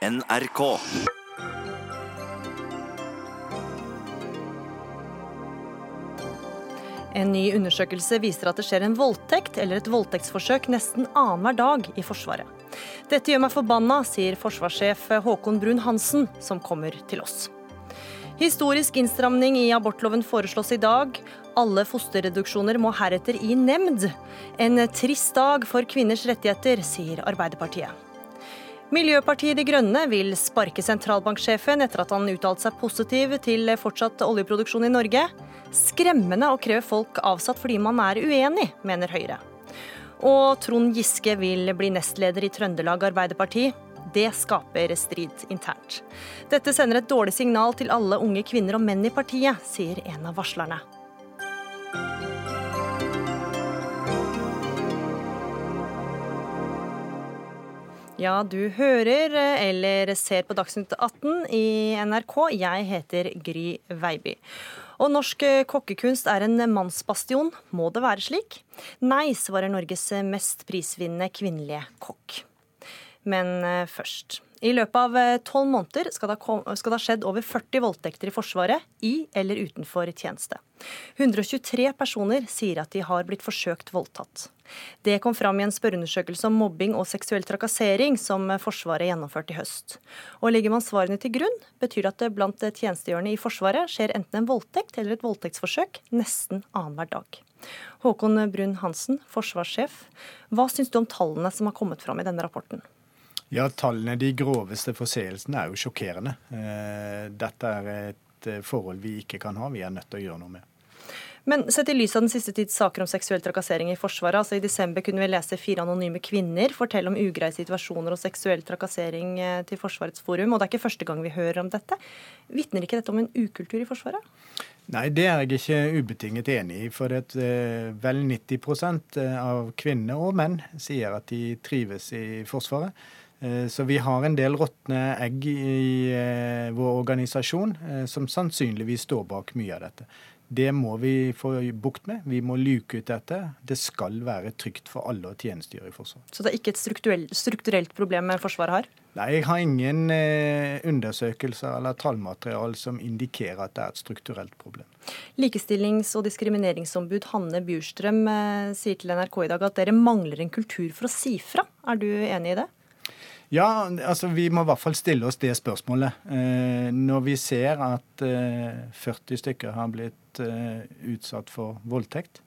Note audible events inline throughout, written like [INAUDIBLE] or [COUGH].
NRK. En ny undersøkelse viser at det skjer en voldtekt eller et voldtektsforsøk nesten annenhver dag i Forsvaret. Dette gjør meg forbanna, sier forsvarssjef Håkon Brun-Hansen, som kommer til oss. Historisk innstramning i abortloven foreslås i dag. Alle fosterreduksjoner må heretter i nemnd. En trist dag for kvinners rettigheter, sier Arbeiderpartiet. Miljøpartiet De Grønne vil sparke sentralbanksjefen etter at han uttalte seg positiv til fortsatt oljeproduksjon i Norge. Skremmende å kreve folk avsatt fordi man er uenig, mener Høyre. Og Trond Giske vil bli nestleder i Trøndelag Arbeiderparti. Det skaper strid internt. Dette sender et dårlig signal til alle unge kvinner og menn i partiet, sier en av varslerne. Ja, du hører eller ser på Dagsnytt 18 i NRK. Jeg heter Gry Veiby. Og norsk kokkekunst er en mannsbastion. Må det være slik? Nei, svarer Norges mest prisvinnende kvinnelige kokk. Men eh, først. I løpet av eh, tolv måneder skal det, ha skjedd over 40 voldtekter i Forsvaret, i eller utenfor tjeneste. 123 personer sier at de har blitt forsøkt voldtatt. Det kom fram i en spørreundersøkelse om mobbing og seksuell trakassering som Forsvaret gjennomførte i høst. Og Legger man svarene til grunn, betyr det at det blant tjenestegjørende i Forsvaret skjer enten en voldtekt eller et voldtektsforsøk nesten annenhver dag. Håkon Brun-Hansen, forsvarssjef. Hva syns du om tallene som har kommet fram i denne rapporten? Ja, tallene, De groveste forseelsene er jo sjokkerende. Eh, dette er et eh, forhold vi ikke kan ha. Vi er nødt til å gjøre noe med. Men sett i lys av den siste tids saker om seksuell trakassering i Forsvaret, altså i desember kunne vi lese fire anonyme kvinner fortelle om ugreie situasjoner og seksuell trakassering eh, til Forsvarets forum, og det er ikke første gang vi hører om dette. Vitner ikke dette om en ukultur i Forsvaret? Nei, det er jeg ikke ubetinget enig i. For at vel 90% av kvinner og menn sier at de trives i Forsvaret. Eh, så vi har en del råtne egg i eh, vår organisasjon eh, som sannsynligvis står bak mye av dette. Det må vi få bukt med. Vi må luke ut dette. Det skal være trygt for alle å tjenestegjøre i Forsvaret. Så det er ikke et strukturelt problem Forsvaret har? Nei, jeg har ingen undersøkelser eller tallmateriale som indikerer at det er et strukturelt problem. Likestillings- og diskrimineringsombud Hanne Bjurstrøm sier til NRK i dag at dere mangler en kultur for å si fra. Er du enig i det? Ja, altså vi må i hvert fall stille oss det spørsmålet. Eh, når vi ser at eh, 40 stykker har blitt eh, utsatt for voldtekt,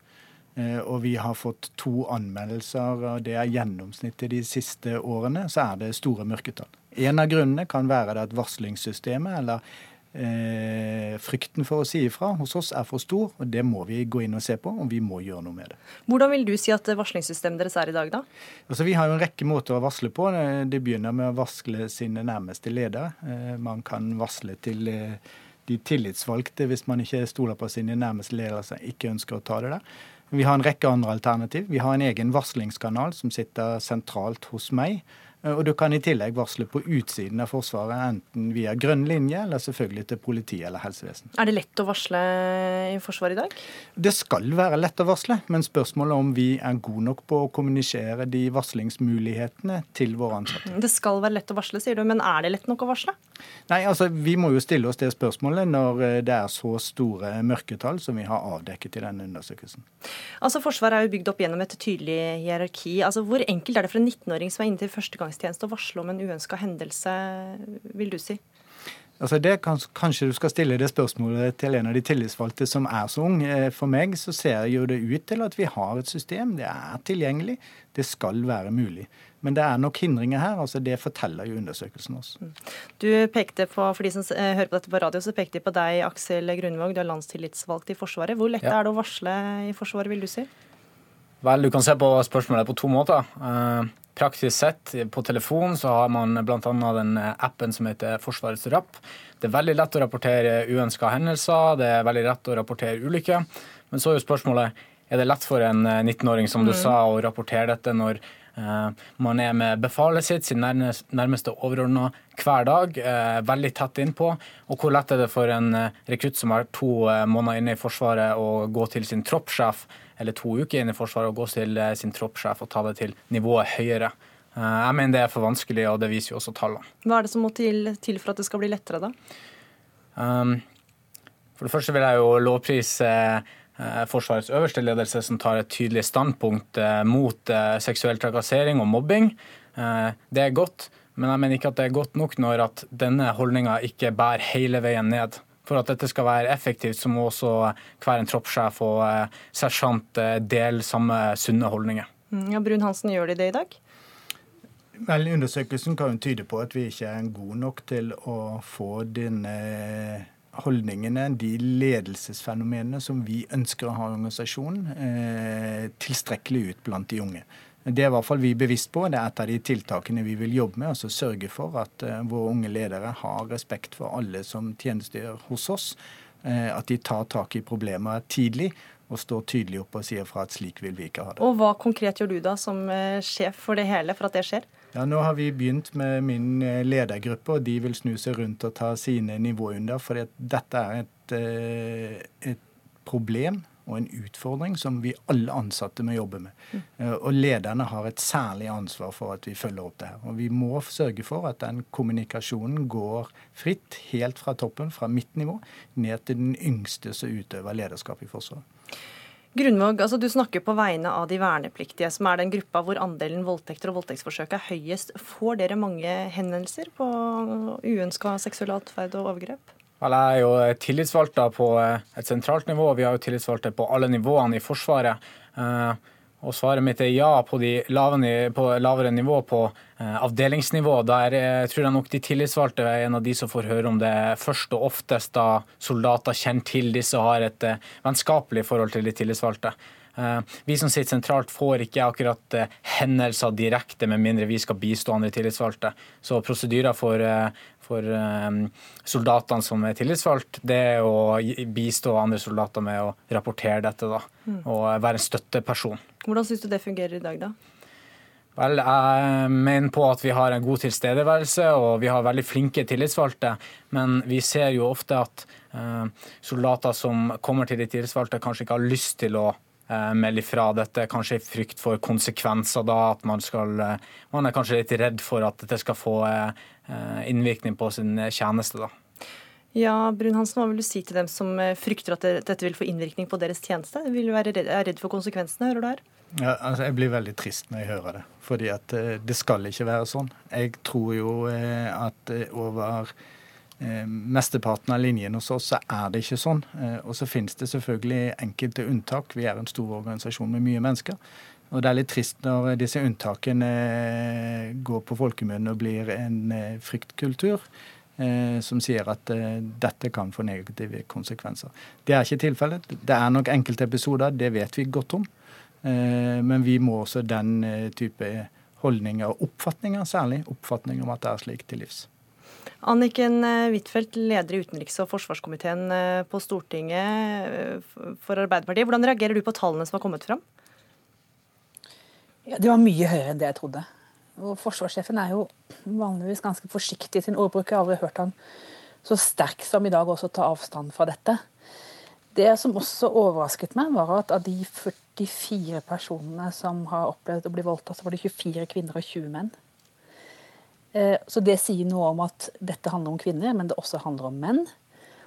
eh, og vi har fått to anmeldelser, og det er gjennomsnittet de siste årene, så er det store mørketall. En av grunnene kan være at varslingssystemet eller eh, frykten for å si ifra hos oss er for stor, og det må vi gå inn og se på, og vi må gjøre noe med det. Hvordan vil du si at varslingssystemet deres er i dag, da? Altså, vi har jo en rekke måter å varsle på. Det begynner med å varsle sine nærmeste ledere. Eh, man kan varsle til eh, de tillitsvalgte hvis man ikke stoler på sine nærmeste ledere som ikke ønsker å ta det der. Vi har en rekke andre alternativ. Vi har en egen varslingskanal som sitter sentralt hos meg. Eh, og du kan i tillegg varsle på utsiden av Forsvaret, enten via grønn linje eller selvfølgelig til politi eller helsevesen. Er det lett å varsle i Forsvaret i dag? Det skal være lett å varsle, men spørsmålet om vi er gode nok på å kommunisere de varslingsmulighetene til våre ansatte. Det skal være lett å varsle, sier du, men er det lett nok å varsle? Nei, altså Vi må jo stille oss det spørsmålet når eh, det er så store mørketall som vi har avdekket i denne undersøkelsen. Altså Forsvaret er jo bygd opp gjennom et tydelig hierarki. Altså Hvor enkelt er det for en 19-åring som er inne til førstegangstjeneste å varsle om en uønska hendelse, vil du si? Altså det kan, Kanskje du skal stille det spørsmålet til en av de tillitsvalgte som er så ung. Eh, for meg så ser jo det ut til at vi har et system. Det er tilgjengelig. Det skal være mulig. Men det er nok hindringer her. altså Det forteller jo undersøkelsen oss. Mm. Du pekte på, For de som eh, hører på dette på radio, så pekte de på deg, Aksel Grunvåg. Du er landstillitsvalgt i Forsvaret. Hvor lett ja. er det å varsle i Forsvaret, vil du si? Vel, Du kan se på spørsmålet på to måter. Eh, praktisk sett, på telefon så har man bl.a. den appen som heter Forsvarets rapp. Det er veldig lett å rapportere uønska hendelser, det er veldig lett å rapportere ulykker. Men så er jo spørsmålet er det lett for en 19-åring som du mm. sa, å rapportere dette når Eh, man er med befalet sitt, sin nærmeste overordna, hver dag, eh, veldig tett innpå. Og hvor lett er det for en eh, rekrutt som er to måneder inne i Forsvaret, å gå til sin troppssjef, eller to uker inne i Forsvaret, og gå til sin troppssjef og ta det til nivået høyere. Jeg mener det er for vanskelig, og det viser jo også tallene. Hva er det som må til, til for at det skal bli lettere, da? Um, for det første vil jeg jo lovprise eh, Forsvarets øverste ledelse, som tar et tydelig standpunkt eh, mot eh, seksuell trakassering og mobbing. Det er godt, men jeg mener ikke at det er godt nok når at denne holdninga ikke bærer hele veien ned. For at dette skal være effektivt, så må også hver en troppssjef og sersjant dele samme sunne holdninger. Mm, ja, Brun-Hansen, gjør de det i dag? Vel, Undersøkelsen kan jo tyde på at vi ikke er gode nok til å få denne holdningene, de ledelsesfenomenene som vi ønsker å ha i organisasjonen, eh, tilstrekkelig ut blant de unge. Det er i hvert fall vi bevisst på. Det er et av de tiltakene vi vil jobbe med. altså Sørge for at uh, våre unge ledere har respekt for alle som tjenestegjør hos oss. Uh, at de tar tak i problemer tidlig og står tydelig opp og sier fra at slik vil vi ikke ha det. Og Hva konkret gjør du da som sjef for det hele, for at det skjer? Ja, Nå har vi begynt med min eh, ledergruppe, og de vil snu seg rundt og ta sine nivåer under. For dette er et, eh, et, problem og en utfordring som vi alle ansatte må jobbe med. Mm. Eh, og lederne har et særlig ansvar for at vi følger opp det her. Og vi må sørge for at den kommunikasjonen går fritt, helt fra toppen, fra mitt nivå, ned til den yngste som utøver lederskap i Forsvaret. Grunvåg, altså du snakker på vegne av de vernepliktige, som er den gruppa hvor andelen voldtekter og voldtektsforsøk er høyest. Får dere mange henvendelser på uønska seksuell atferd og overgrep? Vel, jeg er jo tillitsvalgt på et sentralt nivå, og vi har jo tillitsvalgte på alle nivåene i Forsvaret. Og svaret mitt er ja på, de lavere, på lavere nivå, på eh, avdelingsnivå. Der eh, tror jeg nok de tillitsvalgte er en av de som får høre om det først og oftest da soldater kjenner til disse og har et eh, vennskapelig forhold til de tillitsvalgte. Vi som sitter sentralt, får ikke akkurat hendelser direkte, med mindre vi skal bistå andre tillitsvalgte. Så prosedyrer for, for soldatene som er tillitsvalgt, det er å bistå andre soldater med å rapportere dette. da, mm. Og være en støtteperson. Hvordan syns du det fungerer i dag, da? Vel, Jeg mener på at vi har en god tilstedeværelse og vi har veldig flinke tillitsvalgte. Men vi ser jo ofte at eh, soldater som kommer til de tillitsvalgte, kanskje ikke har lyst til å Eh, melde ifra dette, kanskje i frykt for konsekvenser da, at man skal eh, Man er kanskje litt redd for at dette skal få eh, innvirkning på sin tjeneste, da. Ja, Brun-Hansen, Hva vil du si til dem som frykter at dette vil få innvirkning på deres tjeneste? Vil du være redd, er redd for konsekvensene, hører du her? Ja, altså jeg blir veldig trist når jeg hører det. Fordi at det skal ikke være sånn. Jeg tror jo at over Eh, mesteparten av linjen hos oss så er det ikke sånn. Eh, og så finnes det selvfølgelig enkelte unntak. Vi er en stor organisasjon med mye mennesker. Og det er litt trist når disse unntakene eh, går på folkemunne og blir en fryktkultur. Som sier at dette kan få negative konsekvenser. Det er ikke tilfellet. Det er nok enkelte episoder, det vet vi godt om. Men vi må også den type holdninger og oppfatninger, særlig oppfatninger om at det er slik, til livs. Anniken eh, Huitfeldt, leder i utenriks- og forsvarskomiteen eh, på Stortinget eh, for Arbeiderpartiet. Hvordan reagerer du på tallene som har kommet fram? Ja, det var mye høyere enn det jeg trodde. Og Forsvarssjefen er jo vanligvis ganske forsiktig i sin ordbruk. Jeg har aldri hørt han så sterk som i dag også ta avstand fra dette. Det som også overrasket meg, var at av de 44 personene som har opplevd å bli voldtatt, så var det 24 kvinner og 20 menn. Eh, så det sier noe om at dette handler om kvinner, men det også handler om menn.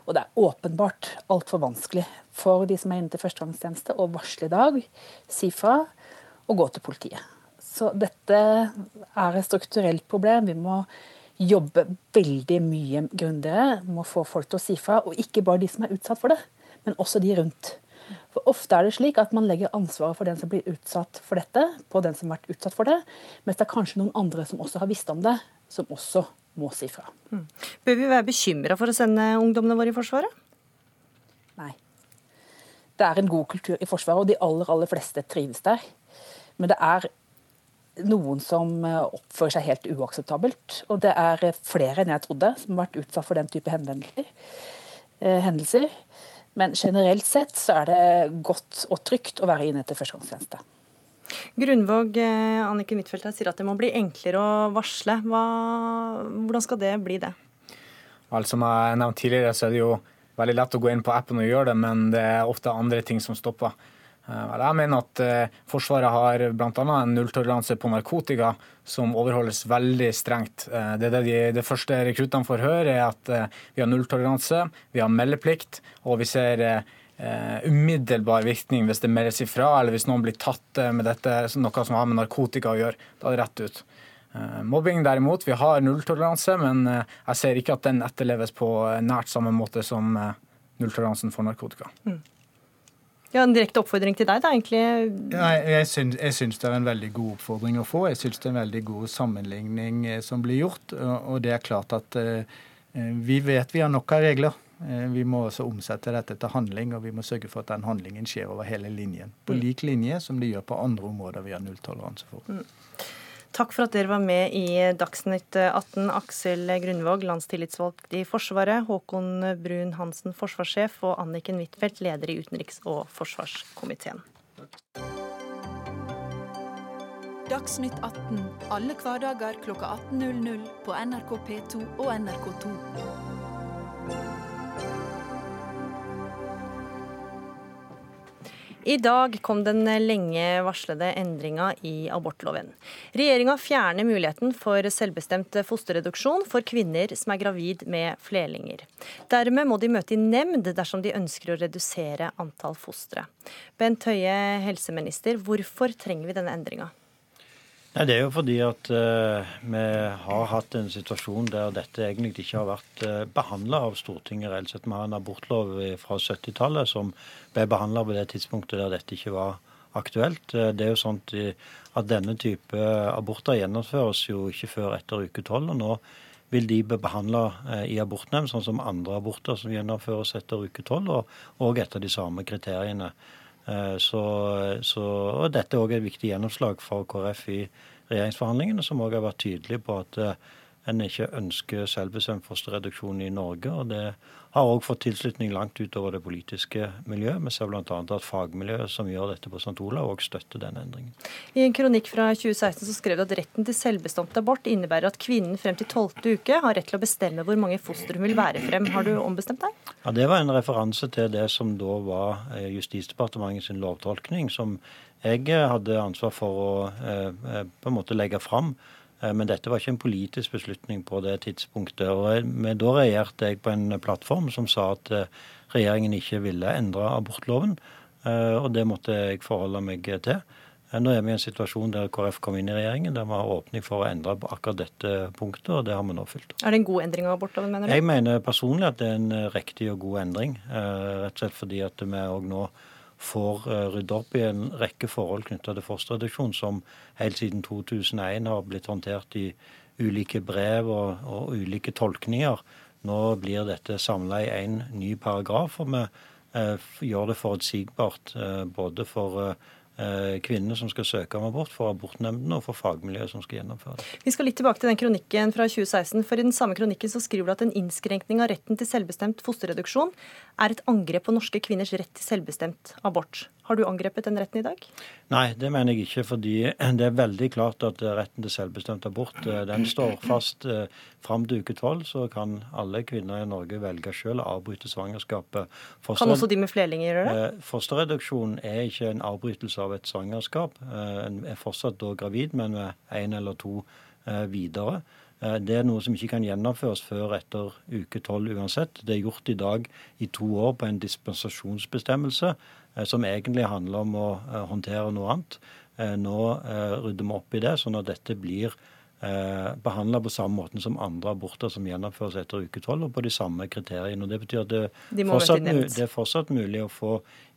Og det er åpenbart altfor vanskelig for de som er inne til førstegangstjeneste, å varsle i dag, si fra og gå til politiet. Så dette er et strukturelt problem. Vi må jobbe veldig mye grundigere. Vi må få folk til å si fra. Og ikke bare de som er utsatt for det, men også de rundt. For Ofte er det slik at man legger ansvaret for den som blir utsatt for dette, på den som har vært utsatt for det, mens det er kanskje noen andre som også har visst om det, som også må si fra. Mm. Bør vi være bekymra for å sende ungdommene våre i Forsvaret? Nei. Det er en god kultur i Forsvaret, og de aller, aller fleste trives der. Men det er noen som eh, oppfører seg helt uakseptabelt. Og det er flere enn jeg trodde som har vært utsatt for den type eh, hendelser. Men generelt sett så er det godt og trygt å være inne til førstegangstjeneste. Grunvåg, eh, Anniken Huitfeldt sier at det må bli enklere å varsle. Hva, hvordan skal det bli det? Altså, som jeg nevnte tidligere, så er det jo veldig lett å gå inn på appen og gjøre det, men det er ofte andre ting som stopper. Jeg mener at Forsvaret har bl.a. en nulltoleranse på narkotika som overholdes veldig strengt. Det, det, de, det første rekruttene får høre, er at vi har nulltoleranse, vi har meldeplikt, og vi ser umiddelbar virkning hvis det meldes ifra, eller hvis noen blir tatt med dette, noe som har med narkotika å gjøre. Da er det rett ut. Mobbing derimot, vi har nulltoleranse, men jeg ser ikke at den etterleves på nært samme måte som nulltoleransen for narkotika. Mm. Ja, En direkte oppfordring til deg, da, egentlig? Nei, jeg, syns, jeg syns det er en veldig god oppfordring å få. Jeg syns det er en veldig god sammenligning eh, som blir gjort. Og det er klart at eh, eh, vi vet vi har nok av regler. Vi må også omsette dette til handling, og vi må sørge for at den handlingen skjer over hele linjen. På mm. lik linje som det gjør på andre områder vi har nulltoleranse for. Takk for at dere var med i Dagsnytt 18. Aksel Grunvåg, landstillitsvalgt i Forsvaret, Håkon Brun Hansen, forsvarssjef, og Anniken Huitfeldt, leder i utenriks- og forsvarskomiteen. Dagsnytt 18 alle hverdager kl 18.00 på NRK P2 og NRK2. I dag kom den lenge varslede endringa i abortloven. Regjeringa fjerner muligheten for selvbestemt fosterreduksjon for kvinner som er gravid med flerlinger. Dermed må de møte i nemnd dersom de ønsker å redusere antall fostre. Bent Høie, helseminister, hvorfor trenger vi denne endringa? Nei, Det er jo fordi at uh, vi har hatt en situasjon der dette egentlig ikke har vært uh, eh, behandla av Stortinget reelt sett. Vi har en abortlov fra 70-tallet som ble behandla på det tidspunktet der dette ikke var aktuelt. Uh, det er jo sånn at denne type aborter gjennomføres jo ikke før etter uke tolv. Nå vil de bli behandla uh, i abortnemnd, sånn som andre aborter som gjennomføres etter uke tolv, og, og etter de samme kriteriene. Eh, så, så, og dette er òg et viktig gjennomslag for KrF i regjeringsforhandlingene, som òg har vært tydelig på at eh, en ikke ønsker selvbestemt fosterreduksjon i Norge. og Det har òg fått tilslutning langt utover det politiske miljøet. Vi ser bl.a. at fagmiljøet som gjør dette på St. Olav, òg støtter denne endringen. I en kronikk fra 2016 så skrev du at retten til selvbestemt abort innebærer at kvinnen frem til tolvte uke har rett til å bestemme hvor mange foster hun vil være frem. Har du ombestemt deg? Ja, Det var en referanse til det som da var eh, Justisdepartementet sin lovtolkning, som jeg hadde ansvar for å eh, eh, på en måte legge fram. Eh, men dette var ikke en politisk beslutning på det tidspunktet. og Da regjerte jeg på en plattform som sa at eh, regjeringen ikke ville endre abortloven. Eh, og det måtte jeg forholde meg til. Nå er vi i en situasjon der KrF kom inn i regjeringen, der vi har åpning for å endre på akkurat dette punktet, og det har vi nå fulgt opp. Er det en god endring av abortloven, mener du? Jeg mener personlig at det er en riktig og god endring. Rett og slett fordi at vi òg nå får eh, rydde opp i en rekke forhold knytta til fosterreduksjon, som helt siden 2001 har blitt håndtert i ulike brev og, og ulike tolkninger. Nå blir dette samla i én ny paragraf, og vi eh, gjør det forutsigbart eh, både for eh, kvinnene som skal søke om abort, for abortnemndene og for fagmiljøet som skal gjennomføre det. Vi skal litt tilbake til den kronikken fra 2016. for I den samme kronikken så skriver du at en innskrenkning av retten til selvbestemt fosterreduksjon er et angrep på norske kvinners rett til selvbestemt abort. Har du angrepet den retten i dag? Nei, det mener jeg ikke. Fordi det er veldig klart at retten til selvbestemt abort eh, den står fast. Eh, fram til uke tolv så kan alle kvinner i Norge velge selv å avbryte svangerskapet. Foster... Kan også de med flerlinger gjøre det? Eh, fosterreduksjon er ikke en avbrytelse av et svangerskap. En er fortsatt da gravid, men med én eller to videre. Det er noe som ikke kan gjennomføres før etter uke tolv uansett. Det er gjort i dag i to år på en dispensasjonsbestemmelse som egentlig handler om å eh, håndtere noe annet. Eh, nå rydder vi opp i det, sånn at dette blir behandla på samme måten som andre aborter som gjennomføres etter uke tolv, og på de samme kriteriene. Og Det betyr at det, de fortsatt, det er fortsatt mulig å få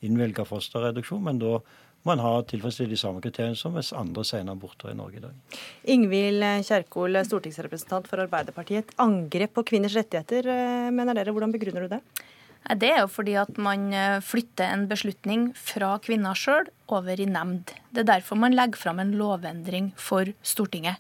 innvilga fosterreduksjon, men da må en ha tilfredsstilt de samme kriteriene som hvis andre senere aborter i Norge i dag. Ingvild Kjerkol, stortingsrepresentant for Arbeiderpartiet. Et angrep på kvinners rettigheter, mener dere. Hvordan begrunner du det? Det er jo fordi at man eh, flytter en beslutning fra kvinner sjøl over i nemnd. Det er derfor man legger fram en lovendring for Stortinget.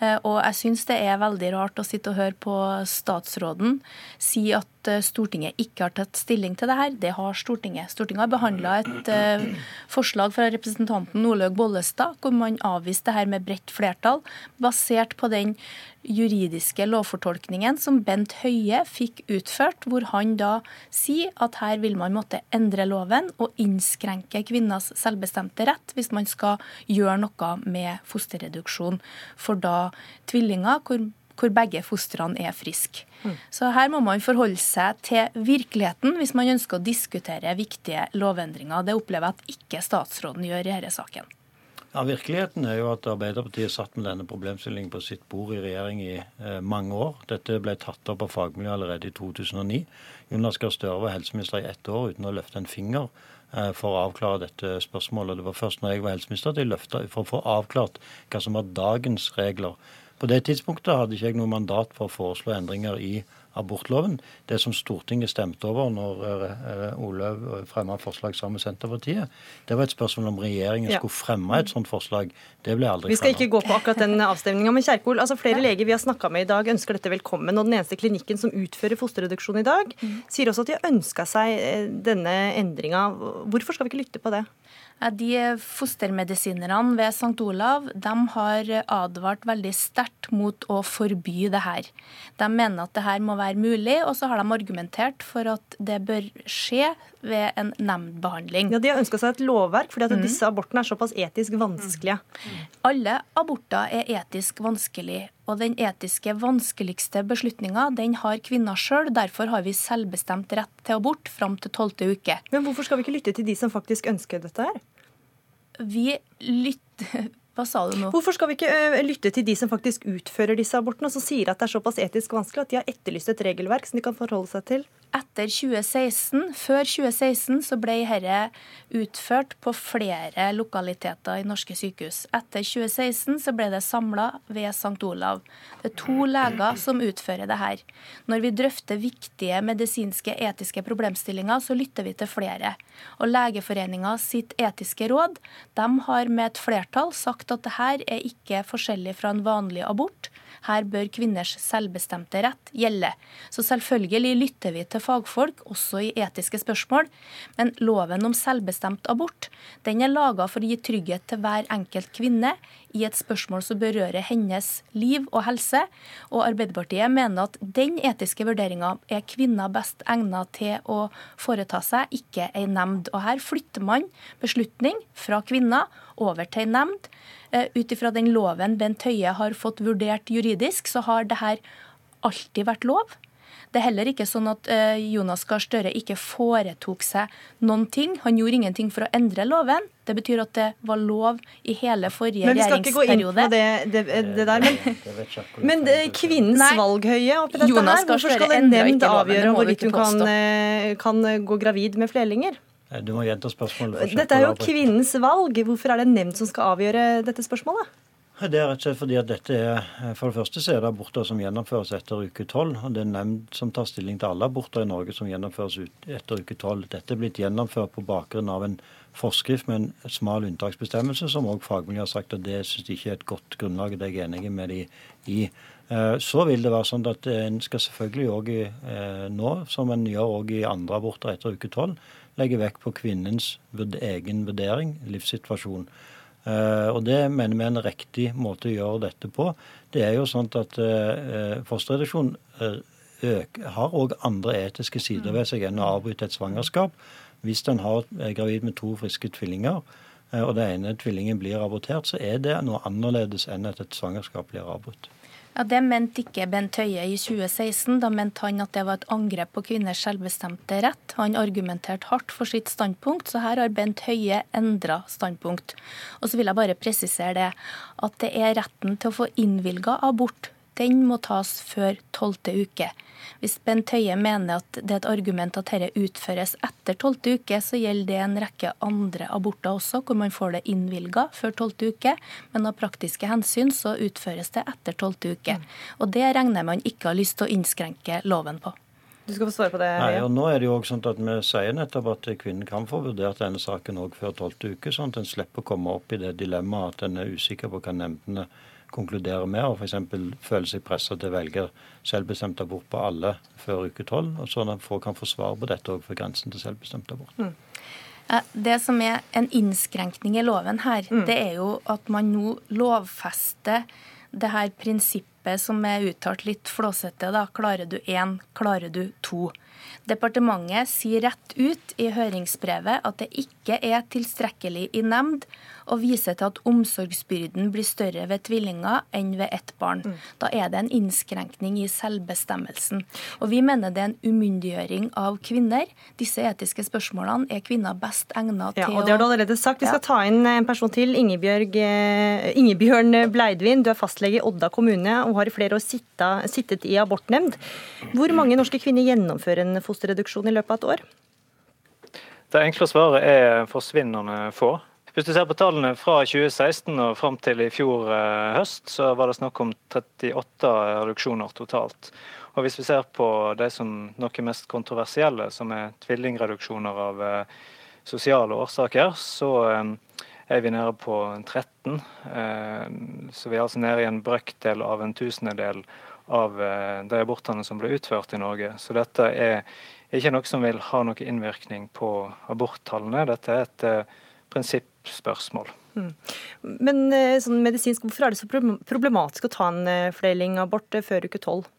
Eh, og jeg syns det er veldig rart å sitte og høre på statsråden si at at eh, Stortinget ikke har tatt stilling til det her. Det har Stortinget. Stortinget har behandla et uh, forslag fra representanten Olaug Bollestad hvor man avviste det her med bredt flertall, basert på den juridiske lovfortolkningen som Bent Høie fikk utført, hvor han da sier at her vil man måtte endre loven og innskrenke kvinners selvbestemte rett hvis man skal gjøre noe med fosterreduksjon for da tvillinger hvor, hvor begge fostrene er friske. Mm. Så her må man forholde seg til virkeligheten hvis man ønsker å diskutere viktige lovendringer. Det opplever jeg at ikke statsråden gjør i denne saken. Ja, Virkeligheten er jo at Arbeiderpartiet satt med denne problemstillingen på sitt bord i regjering i eh, mange år. Dette ble tatt opp av fagmiljøet allerede i 2009. Jonas Gahr Støre var helseminister i ett år uten å løfte en finger eh, for å avklare dette spørsmålet. Det var først når jeg var helseminister at jeg løfta for å få avklart hva som var dagens regler. På det tidspunktet hadde ikke jeg noe mandat for å foreslå endringer i abortloven. Det som Stortinget stemte over når uh, Olaug fremma forslag sammen med Senterpartiet, det var et spørsmål om regjeringen ja. skulle fremme et sånt forslag. Det ble aldri Vi skal ikke gå på akkurat den avstemninga. Men Kjerkol, altså flere ja. leger vi har snakka med i dag, ønsker dette velkommen. Og den eneste klinikken som utfører fosterreduksjon i dag, mm. sier også at de har ønska seg eh, denne endringa. Hvorfor skal vi ikke lytte på det? De fostermedisinerne ved St. Olav de har advart veldig sterkt mot å forby det her. De mener at det her må være mulig, og så har de argumentert for at det bør skje ved en nemndbehandling. Ja, De har ønska seg et lovverk fordi at mm. disse abortene er såpass etisk vanskelige. Mm. Alle aborter er etisk vanskelig, og den etiske vanskeligste beslutninga den har kvinner sjøl. Derfor har vi selvbestemt rett til abort fram til tolvte uke. Men hvorfor skal vi ikke lytte til de som faktisk ønsker dette her? Vi lytter [LAUGHS] hva sa du nå? Hvorfor skal vi ikke lytte til de som faktisk utfører disse abortene, og som sier at det er såpass etisk vanskelig at de har etterlyst et regelverk som de kan forholde seg til? Etter 2016, Før 2016 så ble dette utført på flere lokaliteter i norske sykehus. Etter 2016 så ble det samla ved St. Olav. Det er to leger som utfører det her. Når vi drøfter viktige medisinske etiske problemstillinger, så lytter vi til flere. Og Legeforeninga sitt etiske råd de har med et flertall sagt at det her er ikke forskjellig fra en vanlig abort. Her bør kvinners selvbestemte rett gjelde. Så selvfølgelig lytter vi til fagfolk, også i etiske spørsmål. Men loven om selvbestemt abort den er laga for å gi trygghet til hver enkelt kvinne i et spørsmål som berører hennes liv og helse. Og Arbeiderpartiet mener at den etiske vurderinga er kvinner best egnet til å foreta seg, ikke ei nemnd. Og her flytter man beslutning fra kvinner over til ei nemnd. Eh, ut ifra den loven Bent Høie har fått vurdert juridisk, så har det her alltid vært lov. Det er heller ikke sånn at eh, Jonas Gahr Støre ikke foretok seg noen ting. Han gjorde ingenting for å endre loven. Det betyr at det var lov i hele forrige regjeringsperiode. Men vi skal ikke gå inn på det, det, det der. Men, men det, kvinnens Nei, valghøye oppi dette her, hvorfor skal en nemnd avgjøre hvorvidt hun kan, eh, kan gå gravid med flerlinger? Eh, du må gjenta spørsmålet. Dette er jo kvinnens valg. Hvorfor er det en nemnd som skal avgjøre dette spørsmålet? Det er rett og slett fordi at dette er, eh, For det første så er det aborter som gjennomføres etter uke tolv. Det er nemnd som tar stilling til alle aborter i Norge som gjennomføres etter uke tolv. Dette er blitt gjennomført på bakgrunn av en forskrift med en smal unntaksbestemmelse, som òg fagmiljøet har sagt at det syns de ikke er et godt grunnlag. Det er jeg enig med de i. Eh, så vil det være sånn at en skal selvfølgelig òg nå, som en gjør òg i andre aborter etter uke tolv, legge vekt på kvinnens egen vurdering, livssituasjon. Uh, og Det mener vi er en riktig måte å gjøre dette på. Det er jo sånn at uh, fosterreduksjon uh, har òg andre etiske sider ved seg enn å avbryte et svangerskap. Hvis en er gravid med to friske tvillinger, og den ene tvillingen blir abortert, så er det noe annerledes enn at et svangerskap blir avbrutt. Ja, Det mente ikke Bent Høie i 2016. Da mente han at det var et angrep på kvinners selvbestemte rett. Han argumenterte hardt for sitt standpunkt, så her har Bent Høie endra standpunkt. Og så vil jeg bare presisere det, at det er retten til å få innvilga abort. Den må tas før tolvte uke. Hvis Bent Høie mener at det er et argument at dette utføres etter tolvte uke, så gjelder det en rekke andre aborter også, hvor man får det innvilga før tolvte uke. Men av praktiske hensyn så utføres det etter tolvte uke. Og det regner man ikke har lyst til å innskrenke loven på. Du skal få svare på det. Nei, og nå er det jo også sånn at Vi sier nettopp at kvinnen kan få vurdert denne saken også før tolvte uke, sånn at en slipper å komme opp i det dilemmaet at en er usikker på hva nemndene konkluderer med, og f.eks. føler seg presset til å velge selvbestemt abort på alle før uke tolv, og sånn at folk kan få svar på dette òg for grensen til selvbestemt abort. Mm. Det som er en innskrenkning i loven her, mm. det er jo at man nå lovfester det her prinsippet som er uttalt litt flåsete. da, Klarer du én, klarer du to. Departementet sier rett ut i høringsbrevet at det ikke er tilstrekkelig i nemnd å vise til at omsorgsbyrden blir større ved tvillinger enn ved ett barn. Mm. Da er det en innskrenkning i selvbestemmelsen. Og vi mener det er en umyndiggjøring av kvinner. Disse etiske spørsmålene er kvinner best egnet til å ja, og det har du allerede sagt. Vi skal ta inn en person til. Ingebjørg, eh, Ingebjørn Bleidvin, du er fastlege i Odda kommune og har i flere år sittet, sittet i abortnemnd. Hvor mange norske kvinner gjennomfører en fosterreduksjon i løpet av et år? Det enkle svaret er forsvinnende få. Hvis du ser på tallene fra 2016 og fram til i fjor eh, høst, så var det snakk om 38 reduksjoner totalt. Og Hvis vi ser på de som noe mest kontroversielle, som er tvillingreduksjoner av eh, sosiale årsaker, så eh, er vi nede på 13. Så vi er altså nede i en brøkdel av en tusendedel av de abortene som ble utført i Norge. Så dette er ikke noe som vil ha noen innvirkning på aborttallene. Dette er et prinsippspørsmål. Mm. Men eh, sånn medisinsk, hvorfor er det så problematisk å ta en fordeling flerlingabort eh, før uke tolv?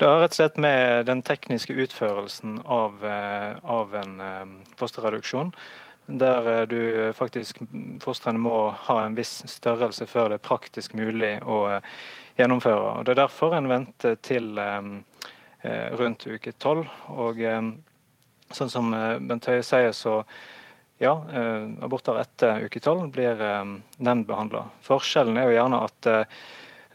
Det har rett og slett med den tekniske utførelsen av, av en fosterreduksjon. Der du faktisk Fostrene må ha en viss størrelse før det er praktisk mulig å gjennomføre. Og Det er derfor en venter til rundt uke tolv. Og sånn som Bent Høie sier, så ja, eh, aborter etter uke tolv blir eh, nemndbehandla. Forskjellen er jo gjerne at eh,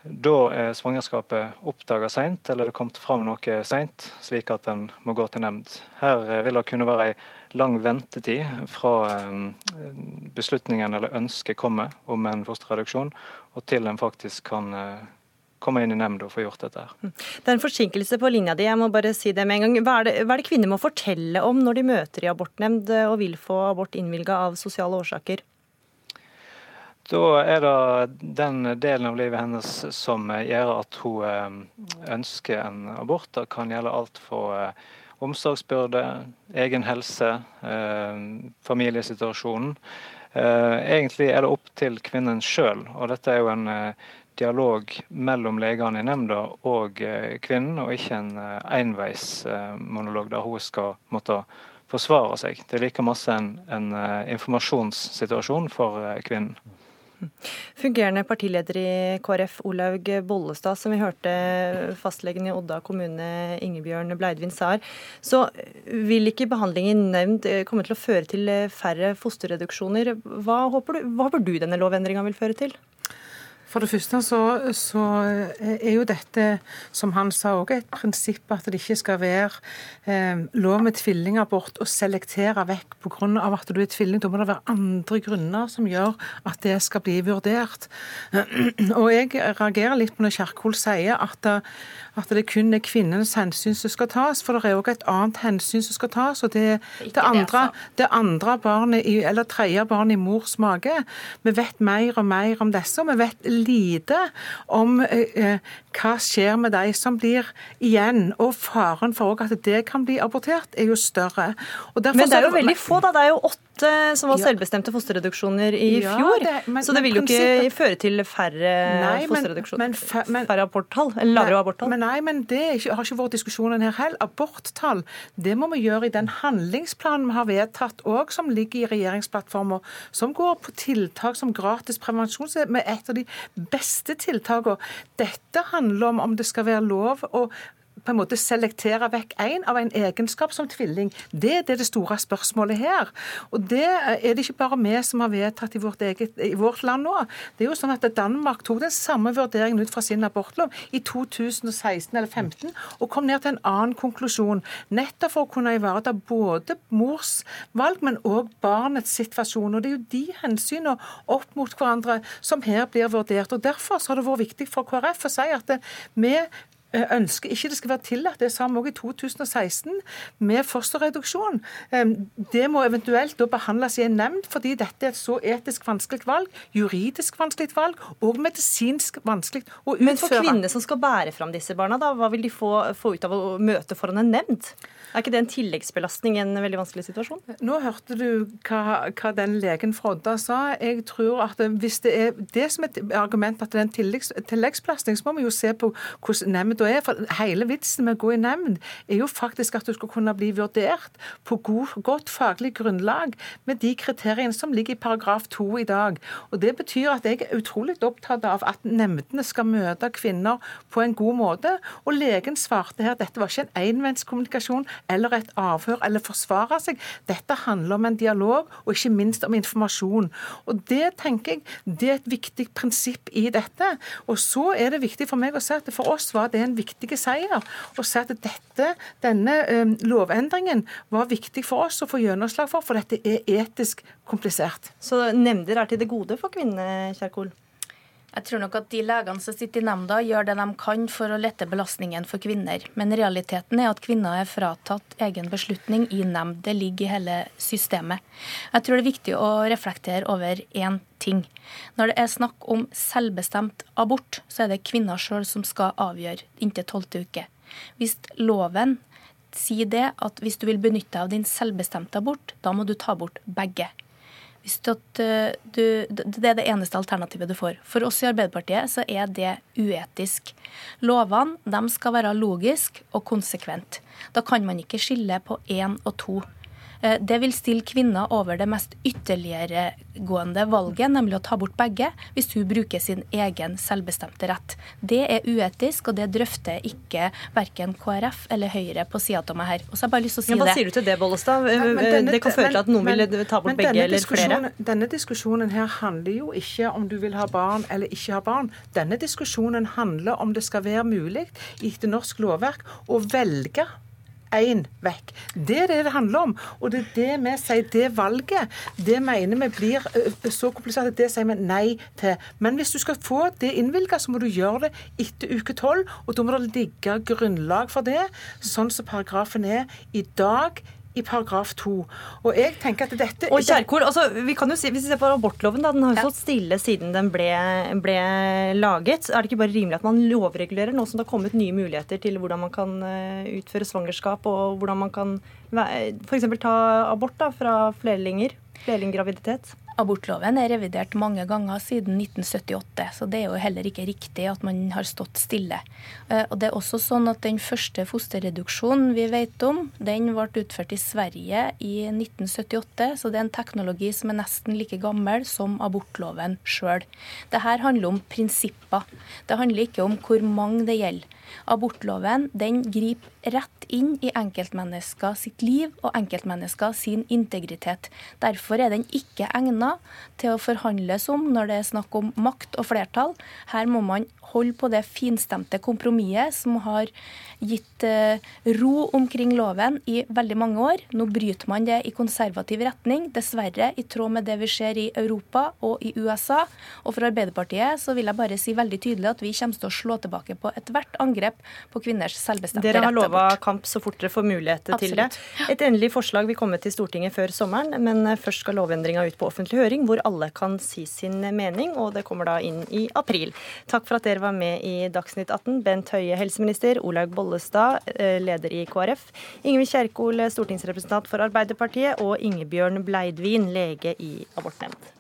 da er svangerskapet oppdaga seint, eller det er kommet fram noe seint, slik at en må gå til nemnd. Her vil det kunne være ei lang ventetid fra beslutningen eller ønsket kommer om en fosterreduksjon, og til en faktisk kan komme inn i nemnda og få gjort dette. her. Mm. Det er en forsinkelse på linja di, jeg må bare si det med en gang. Hva er det, hva er det kvinner må fortelle om når de møter i abortnemnd og vil få abort innvilga av sosiale årsaker? Da er det den delen av livet hennes som gjør at hun eh, ønsker en abort. Det kan gjelde alt fra eh, omsorgsbyrde, egen helse, eh, familiesituasjonen. Egentlig er det opp til kvinnen sjøl, og dette er jo en dialog mellom legene i nemnda og eh, kvinnen, og ikke en eh, enveismonolog der hun skal måtte forsvare seg. Det er like masse en, en eh, informasjonssituasjon for kvinnen. Fungerende partileder i KrF, Olaug Bollestad, som vi hørte fastlegen i Odda kommune, Ingebjørn Bleidvin, sa her, så vil ikke behandling i nemnd komme til å føre til færre fosterreduksjoner. Hva håper du, hva håper du denne lovendringa vil føre til? For det første så, så, er jo dette, som han sa, òg et prinsipp at det ikke skal være eh, lov med tvillingabort å selektere vekk pga. at du er tvilling. Da må det være andre grunner som gjør at det skal bli vurdert. [CLEARS THROAT] Og jeg reagerer litt på når Kjerkol sier at, at det kun er kvinnens hensyn som skal tas, for det er òg et annet hensyn som skal tas. og Det, det, andre, det andre barnet, i, eller tredje barnet i mors mage. Vi vet mer og mer om disse. og vi vet lite om eh, eh, hva skjer med de som blir igjen. Og faren for at det kan bli abortert, er jo større. Men det er jo veldig få, da. Det er jo åtte som var selvbestemte fosterreduksjoner i ja, fjor. Det, men, så det vil jo ikke føre til færre fosterreduksjoner. færre aborttall, eller lavere aborttall. Men nei, men det har ikke vært diskusjonen her heller. Aborttall det må vi gjøre i den handlingsplanen vi har vedtatt òg, som ligger i regjeringsplattforma, som går på tiltak som gratis prevensjon, som er et av de beste tiltakene. Dette handler om om det skal være lov å på en måte selektere vekk én av en egenskap som tvilling. Det er det, det store spørsmålet her. Og det er det ikke bare vi som har vedtatt i vårt, eget, i vårt land nå. Det er jo sånn at Danmark tok den samme vurderingen ut fra sin abortlov i 2016 eller 2015 og kom ned til en annen konklusjon. Nettopp for å kunne ivareta både mors valg, men òg barnets situasjon. Og Det er jo de hensynene opp mot hverandre som her blir vurdert. og Derfor har det vært viktig for KrF å si at vi ønsker ikke det skal være tillatt. Det sa vi òg i 2016 med fosterreduksjon. Det må eventuelt da behandles i en nemnd, fordi dette er et så etisk vanskelig valg, juridisk vanskelig valg og medisinsk vanskelig å utføre. Men for kvinnene som skal bære fram disse barna, da, hva vil de få, få ut av å møte foran en nemnd? Er ikke det en tilleggsbelastning i en veldig vanskelig situasjon? Nå hørte du hva, hva den legen fra Odda sa. Jeg tror at Hvis det er det som er et argument at det er en tilleggs, tilleggsbelastning, så må vi jo se på hvordan nemnda er. For hele vitsen med å gå i nemnd er jo faktisk at du skal kunne bli vurdert på god, godt faglig grunnlag med de kriteriene som ligger i paragraf 2 i dag. Og Det betyr at jeg er utrolig opptatt av at nemndene skal møte kvinner på en god måte. Og legen svarte her dette var ikke en enveiskommunikasjon eller et avhør eller forsvare seg. Dette handler om en dialog, og ikke minst om informasjon. Og Det tenker jeg, det er et viktig prinsipp i dette. Og så er det viktig for meg å si at for oss var det viktig seier. Å si at dette, denne um, lovendringen var viktig for oss å få gjennomslag for, for dette er etisk komplisert. Så nemnder er til det gode for kvinnene, Kjerkol? Jeg tror nok at de legene som sitter i nemnda, gjør det de kan for å lette belastningen for kvinner. Men realiteten er at kvinner er fratatt egen beslutning i nemnd. Det ligger i hele systemet. Jeg tror det er viktig å reflektere over én ting. Når det er snakk om selvbestemt abort, så er det kvinner sjøl som skal avgjøre inntil tolvte uke. Hvis loven sier det at hvis du vil benytte deg av din selvbestemte abort, da må du ta bort begge. Eh, du, det er det eneste alternativet du får. For oss i Arbeiderpartiet så er det uetisk. Lovene de skal være logiske og konsekvent. Da kan man ikke skille på én og to. Eh, det vil stille kvinner over det mest ytterligeregående valget, nemlig å ta bort begge, hvis hun bruker sin egen selvbestemte rett. Det er uetisk, og det drøfter ikke verken KrF eller Høyre på sida av meg her. Og så har jeg bare lyst til å si ja, hva det. sier du til det, Bollestad? Denne, det kan føre til at noen men, vil ta bort begge eller flere? Denne diskusjonen her handler jo ikke om du vil ha barn eller ikke ha barn. Denne diskusjonen handler om det skal være mulig etter norsk lovverk å velge én vekk. Det er det det handler om. Og det er det vi sier. Det valget, det mener vi blir så komplisert at det sier vi nei til. Men hvis du skal få det innvilget, så må du gjøre det etter uke tolv. Og da må det ligge grunnlag for det, sånn som paragrafen er i dag i paragraf 2. Og jeg tenker at dette... Og Kjerkol, altså, vi kan jo si, Hvis vi ser på abortloven, da, den har jo stått stille siden den ble, ble, laget. Er det ikke bare rimelig at man lovregulerer nå som det har kommet nye muligheter til hvordan man kan eh, utføre svangerskap, og hvordan man kan f.eks. ta abort da, fra flerlinger? Flerlinggraviditet? Abortloven er revidert mange ganger siden 1978, så det er jo heller ikke riktig at man har stått stille. Eh, og det er også sånn at Den første fosterreduksjonen vi vet om, den ble utført i Sverige i 1978, så det er en teknologi som er nesten like gammel som abortloven sjøl. Dette handler om prinsipper. Det handler ikke om hvor mange det gjelder. Abortloven den griper rett inn i enkeltmennesker sitt liv og enkeltmennesker sin integritet. Derfor er den ikke egnet til å forhandles om når det er snakk om makt og flertall. Her må man holde på det finstemte kompromisset som har gitt eh, ro omkring loven i veldig mange år. Nå bryter man det i konservativ retning, dessverre i tråd med det vi ser i Europa og i USA. Og for Arbeiderpartiet så vil jeg bare si veldig tydelig at vi kommer til å slå tilbake på ethvert angrep på kvinners selvbestemte rett. Dere har lova kamp så fort dere får mulighet til det. Et endelig forslag vil komme til Stortinget før sommeren, men først skal lovendringa ut på offentlig høring, hvor alle kan si sin mening, og det kommer da inn i april. Takk for at dere var med i Dagsnytt 18. Bent Høie, helseminister. Olaug Bollestad, eh, leder i KrF, Ingvild Kjerkol, stortingsrepresentant for Arbeiderpartiet, og Ingebjørn Bleidvin, lege i abortnemnd.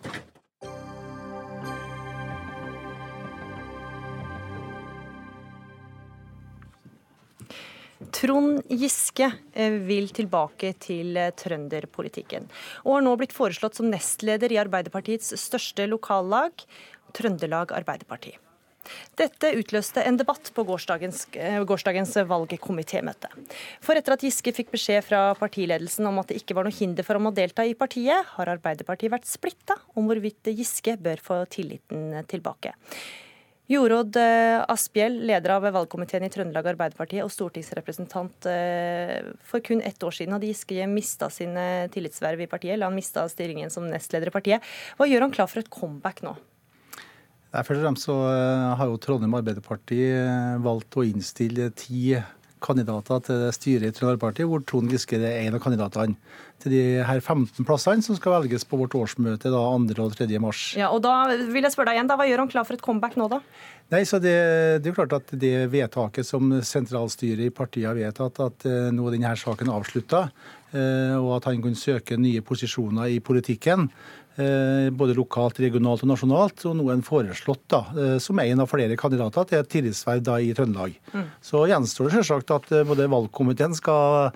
Trond Giske eh, vil tilbake til eh, trønderpolitikken, og har nå blitt foreslått som nestleder i Arbeiderpartiets største lokallag, Trøndelag Arbeiderparti. Dette utløste en debatt på gårsdagens, eh, gårsdagens valgkomitémøte. For etter at Giske fikk beskjed fra partiledelsen om at det ikke var noe hinder for ham å delta i partiet, har Arbeiderpartiet vært splitta om hvorvidt Giske bør få tilliten tilbake. Jorodd eh, Asphjell, leder av valgkomiteen i Trøndelag Arbeiderparti og stortingsrepresentant. Eh, for kun ett år siden hadde Giske mista sine tillitsverv i partiet, eller han mista styringen som nestleder i partiet. Hva gjør han klar for et comeback nå? Først og fremst så eh, har jo Trondheim Arbeiderparti eh, valgt å innstille ti kandidater til styret i Trondheim Arbeiderparti, hvor Trond Giske er en av kandidatene. Til de her 15 plassene som skal velges på vårt årsmøte da 2. og 3. mars. Ja, og da vil jeg spørre deg igjen, da, Hva gjør han klar for et comeback nå, da? Nei, så det, det er jo klart at det vedtaket som sentralstyret i partiet har vedtatt, at eh, nå er denne saken avslutta, og at han kan søke nye posisjoner i politikken, både lokalt, regionalt og nasjonalt. Og nå er han foreslått da, eh, som en av flere kandidater til et tillitsverv i Trøndelag. Mm. Så gjenstår det selvsagt at eh, både valgkomiteen skal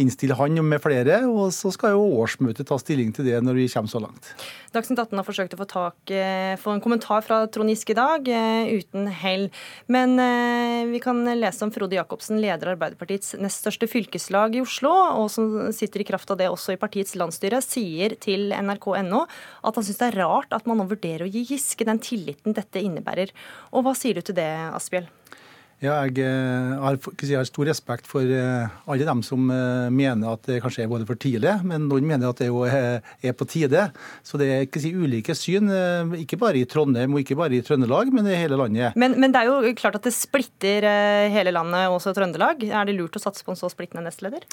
innstille han med flere, og så skal jo årsmøtet ta stilling til det når vi kommer så langt. Dagsnytt 18 har forsøkt å få, tak, eh, få en kommentar fra Trond Giske i dag, eh, uten hell. Men eh, vi kan lese om Frode Jacobsen, leder Arbeiderpartiets nest største fylkeslag i Oslo, og som sitter i kraft av det også i partiets landsstyre, sier til nrk.no at han syns det er rart at man nå vurderer å gi Giske den tilliten dette innebærer. Og hva sier du til det, Asphjell? Ja, jeg eh, har, jeg har, stor respekt for eh, alle dem som eh, mener at det kanskje er både for tidlig, men noen mener at det jo er på tide. Så det er si, ulike syn, ikke bare i Trondheim og ikke bare i Trøndelag, men i hele landet. Men, men, det er jo klart at det splitter hele landet, også Trøndelag. Er det lurt å satse på en så splittende nestleder?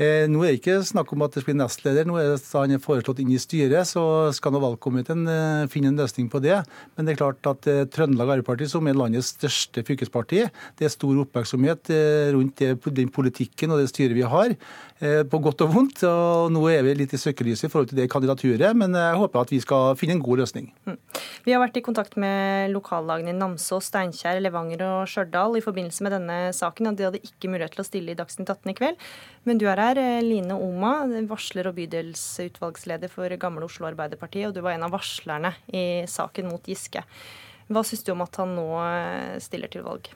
Eh, nå er det ikke snakk om at det blir nestleder. Nå er det, han er foreslått inn i styret, så skal nå valgkomiteen eh, finne en løsning på det. Men det er klart at eh, Trøndelag Arbeiderparti, som er landets største fylkesparti, det er stor oppmerksomhet rundt den politikken og det styret vi har. Eh, på godt og vondt. og Nå er vi litt i søkelyset i forhold til det kandidaturet, men jeg håper at vi skal finne en god løsning. Mm. Vi har vært i kontakt med lokallagene i Namsos, Steinkjer, Levanger og Stjørdal i forbindelse med denne saken, og de hadde ikke mulighet til å stille i Dagsnytt 18 i kveld. Men du er her, eh, Line Oma, varsler og bydelsutvalgsleder for Gamle Oslo Arbeiderparti, og du var en av varslerne i saken mot Giske. Hva syns du om at han nå eh, stiller til valg?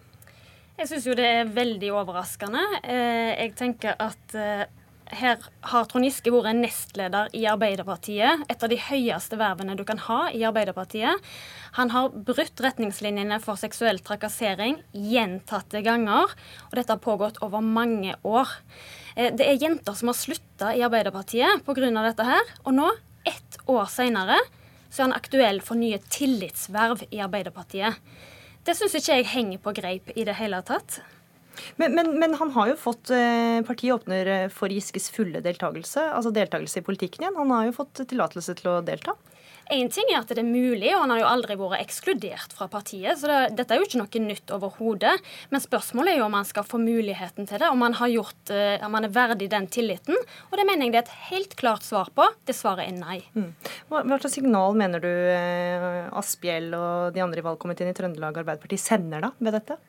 Jeg syns jo det er veldig overraskende. Eh, jeg tenker at eh, her har Trond Giske vært nestleder i Arbeiderpartiet. Et av de høyeste vervene du kan ha i Arbeiderpartiet. Han har brutt retningslinjene for seksuell trakassering gjentatte ganger. Og dette har pågått over mange år. Eh, det er jenter som har slutta i Arbeiderpartiet pga. dette her. Og nå, ett år seinere, så er han aktuell for nye tillitsverv i Arbeiderpartiet. Det syns ikke jeg henger på greip i det hele tatt. Men, men, men, han har jo fått eh, Partiet åpner eh, for Giskes fulle deltakelse, altså deltakelse i politikken igjen. Han har jo fått tillatelse til å delta. Én ting er at det er mulig, og han har jo aldri vært ekskludert fra partiet. Så det, dette er jo ikke noe nytt overhodet. Men spørsmålet er jo om han skal få muligheten til det. Om han, gjort, uh, om han er verdig den tilliten. Og det mener jeg det er et helt klart svar på. Det svaret er nei. Mm. Hva, hva, slags signal mener du uh, Asphjell og de andre i valgkomiteen i Trøndelag Arbeiderparti sender da ved dette?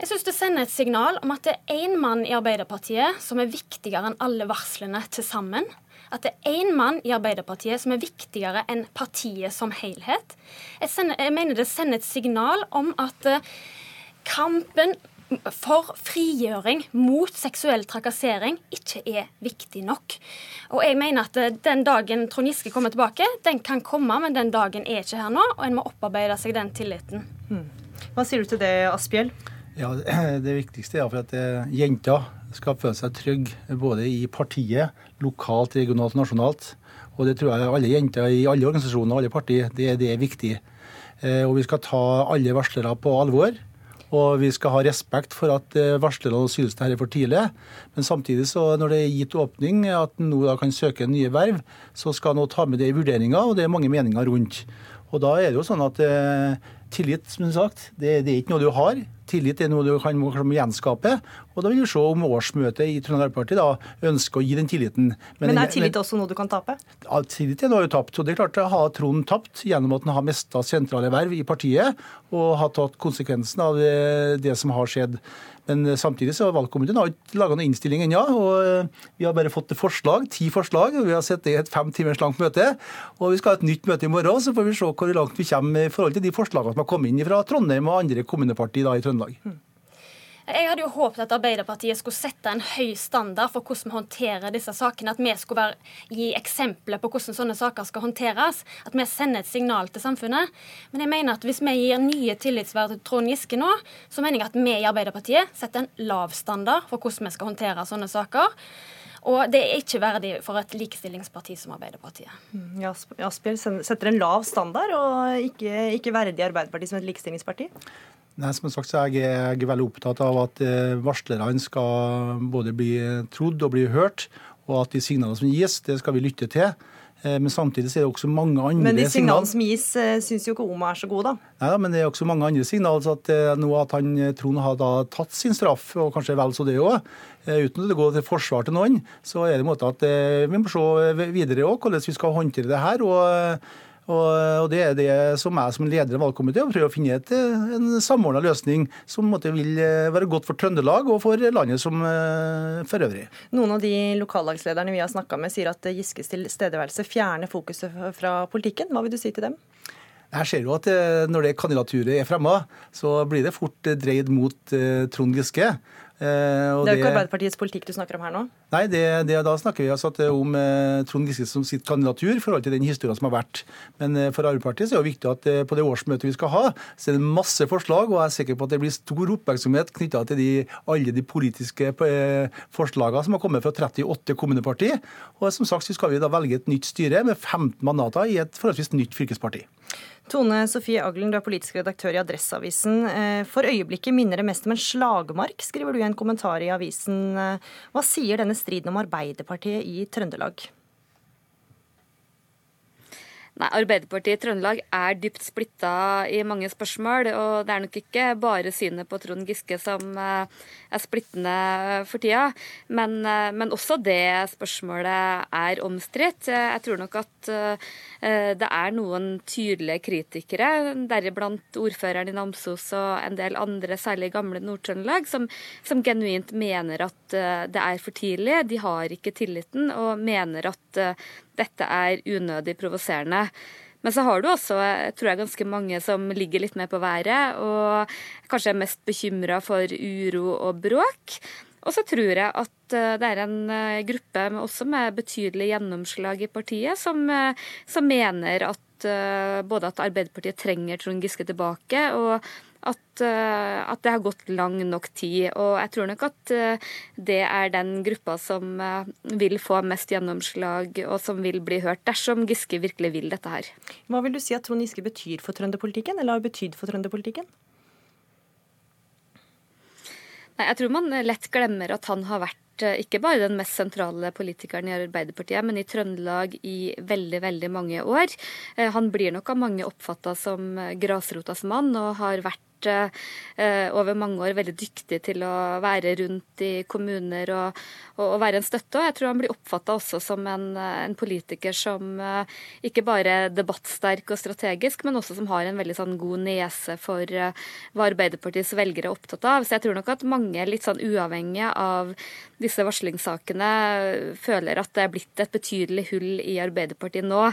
Jeg synes Det sender et signal om at det er én mann i Arbeiderpartiet som er viktigere enn alle varslene til sammen at det er én mann i Arbeiderpartiet som er viktigere enn partiet som helhet. Jeg, sender, jeg mener det sender et signal om at uh, kampen for frigjøring mot seksuell trakassering ikke er viktig nok. Og jeg mener at eh, Den dagen Trond Giske kommer tilbake, den kan komme, men den dagen er ikke her nå. Og en må opparbeide seg den tilliten. Hmm. Hva sier du til det, Asphjell? Ja, [CLEARS THROAT] Det viktigste er at eh, jenter skal føle seg trygge både i partiet, lokalt, regionalt og nasjonalt. Og det tror jeg alle jenter i alle organisasjoner og alle partier, det, det er viktig. Eh, og vi skal ta alle varslere på alvor. Og vi skal ha respekt for at eh, varslerne synes det her er for tidlig. Men samtidig, så når det er gitt åpning at en nå kan søke nye verv, så skal en ta med det i vurderinga, og det er mange meninger rundt. Og da er det jo sånn at tillit, som sagt, det, det er ikke noe du har. Tillit er noe du kan gjenskape. Og da vil vi se om årsmøtet i Trøndelag Arbeiderparti ønsker å gi den tilliten. Men, men er tillit også noe du kan tape? Ja, tillit er noe du har tapt. Og det er klart å ha Trond tapt gjennom at han har mista sentrale verv i partiet og har tatt konsekvensen av det, det som har skjedd. Men samtidig så har valgkomiteen har ikke laga noen innstilling ennå. og eh, Vi har bare fått forslag, ti forslag. og Vi har sett det i et fem timers langt møte. og Vi skal ha et nytt møte i morgen, så får vi se hvor langt vi kommer i forhold til de forslagene som har kommet inn fra Trondheim og andre kommunepartier i Trøndelag. Mm. Jeg hadde jo håpet at Arbeiderpartiet skulle sette en høy standard for hvordan vi håndterer disse sakene. At vi skulle være, gi eksempler på hvordan sånne saker skal håndteres. At vi sender et signal til samfunnet. Men jeg mener at hvis vi gir nye tillitsverv til Trond Giske nå, så mener jeg at vi i Arbeiderpartiet setter en lav standard for hvordan vi skal håndtere sånne saker. Og det er ikke verdig for et likestillingsparti som Arbeiderpartiet. Mm, Asphjell setter en lav standard og ikke, ikke verdig Arbeiderpartiet som et likestillingsparti? Nei, som sagt, så jeg er jeg veldig opptatt av at eh, varslerne skal både bli trodd og bli hørt, og at de signalene som gis, det skal vi lytte til. Eh, men samtidig er det også mange andre signaler. Men de signalene som gis, eh, syns jo ikke Oma er så gode, da. Nei, men det er også mange andre signaler. så at nå at han, Trond har da tatt sin straff, og kanskje vel så det òg, uten at det går til forsvar til noen, så er det en måte at vi må se videre òg hvordan vi skal håndtere det her. og og, Det er det som jeg som leder av valgkomiteen å prøve å finne et, en samordna løsning som måtte, vil eh, være godt for Trøndelag og for landet som eh, for øvrig. Noen av de lokallagslederne vi har snakka med, sier at Giskes tilstedeværelse fjerner fokuset fra politikken. Hva vil du si til dem? Jeg ser jo at eh, Når det kandidaturet er fremma, så blir det fort dreid mot Trond Giske. Eh, det er jo ikke Arbeiderpartiets politikk du snakker om her nå? Nei, det, det, da snakker vi altså om eh, Trond Giske som sitt kandidatur i forhold til den historien som har vært. Men eh, for Arbeiderpartiet så er det viktig at på det årsmøtet vi skal ha, så er det masse forslag, og jeg er sikker på at det blir stor oppmerksomhet knytta til de, alle de politiske forslagene som har kommet fra 38 kommunepartier. Og som sagt så skal vi da velge et nytt styre med 15 mandater i et forholdsvis nytt fylkesparti. Tone Sofie Aglen, du er politisk redaktør i Adresseavisen. Eh, for øyeblikket minner det mest om en slagmark, skriver du i en kommentar i avisen. Eh, hva sier denne striden om Arbeiderpartiet i Trøndelag? Nei, Arbeiderpartiet i Trøndelag er dypt splitta i mange spørsmål. Og det er nok ikke bare synet på Trond Giske som eh, er splittende for tida. Men, eh, men også det spørsmålet er omstridt. Jeg tror nok at eh, det er noen tydelige kritikere, deriblant ordføreren i Namsos og en del andre, særlig gamle Nord-Trøndelag, som, som genuint mener at det er for tidlig. De har ikke tilliten og mener at dette er unødig provoserende. Men så har du også tror jeg, ganske mange som ligger litt mer på været, og kanskje er mest bekymra for uro og bråk. Og så tror jeg at eh, det er en eh, gruppe med, også med betydelig gjennomslag i partiet, som, eh, som mener at både at Arbeiderpartiet trenger Trond Giske tilbake, og at, eh, at, det har gått lang nok tid. Og jeg tror nok at eh, det er den gruppa som eh, vil få mest gjennomslag, og som vil bli hørt, dersom Giske virkelig vil dette her. Hva vil du si at Trond Giske betyr for trønderpolitikken, eller har betydd for trønderpolitikken? Nei, jeg tror man lett glemmer at han har vært ikke bare den mest sentrale politikeren i Arbeiderpartiet, men i Trøndelag i veldig, veldig mange år. Han blir nok av mange oppfatta som grasrotas mann, og har vært vært eh, over mange år veldig dyktig til å være rundt i kommuner og, og, og være en støtte. Og jeg tror han blir oppfatta også som en, en, politiker som eh, ikke bare er debattsterk og strategisk, men også som har en veldig sånn god nese for eh, hva Arbeiderpartiets velgere er opptatt av. Så jeg tror nok at mange, litt sånn uavhengige av disse varslingssakene, føler at det er blitt et betydelig hull i Arbeiderpartiet nå.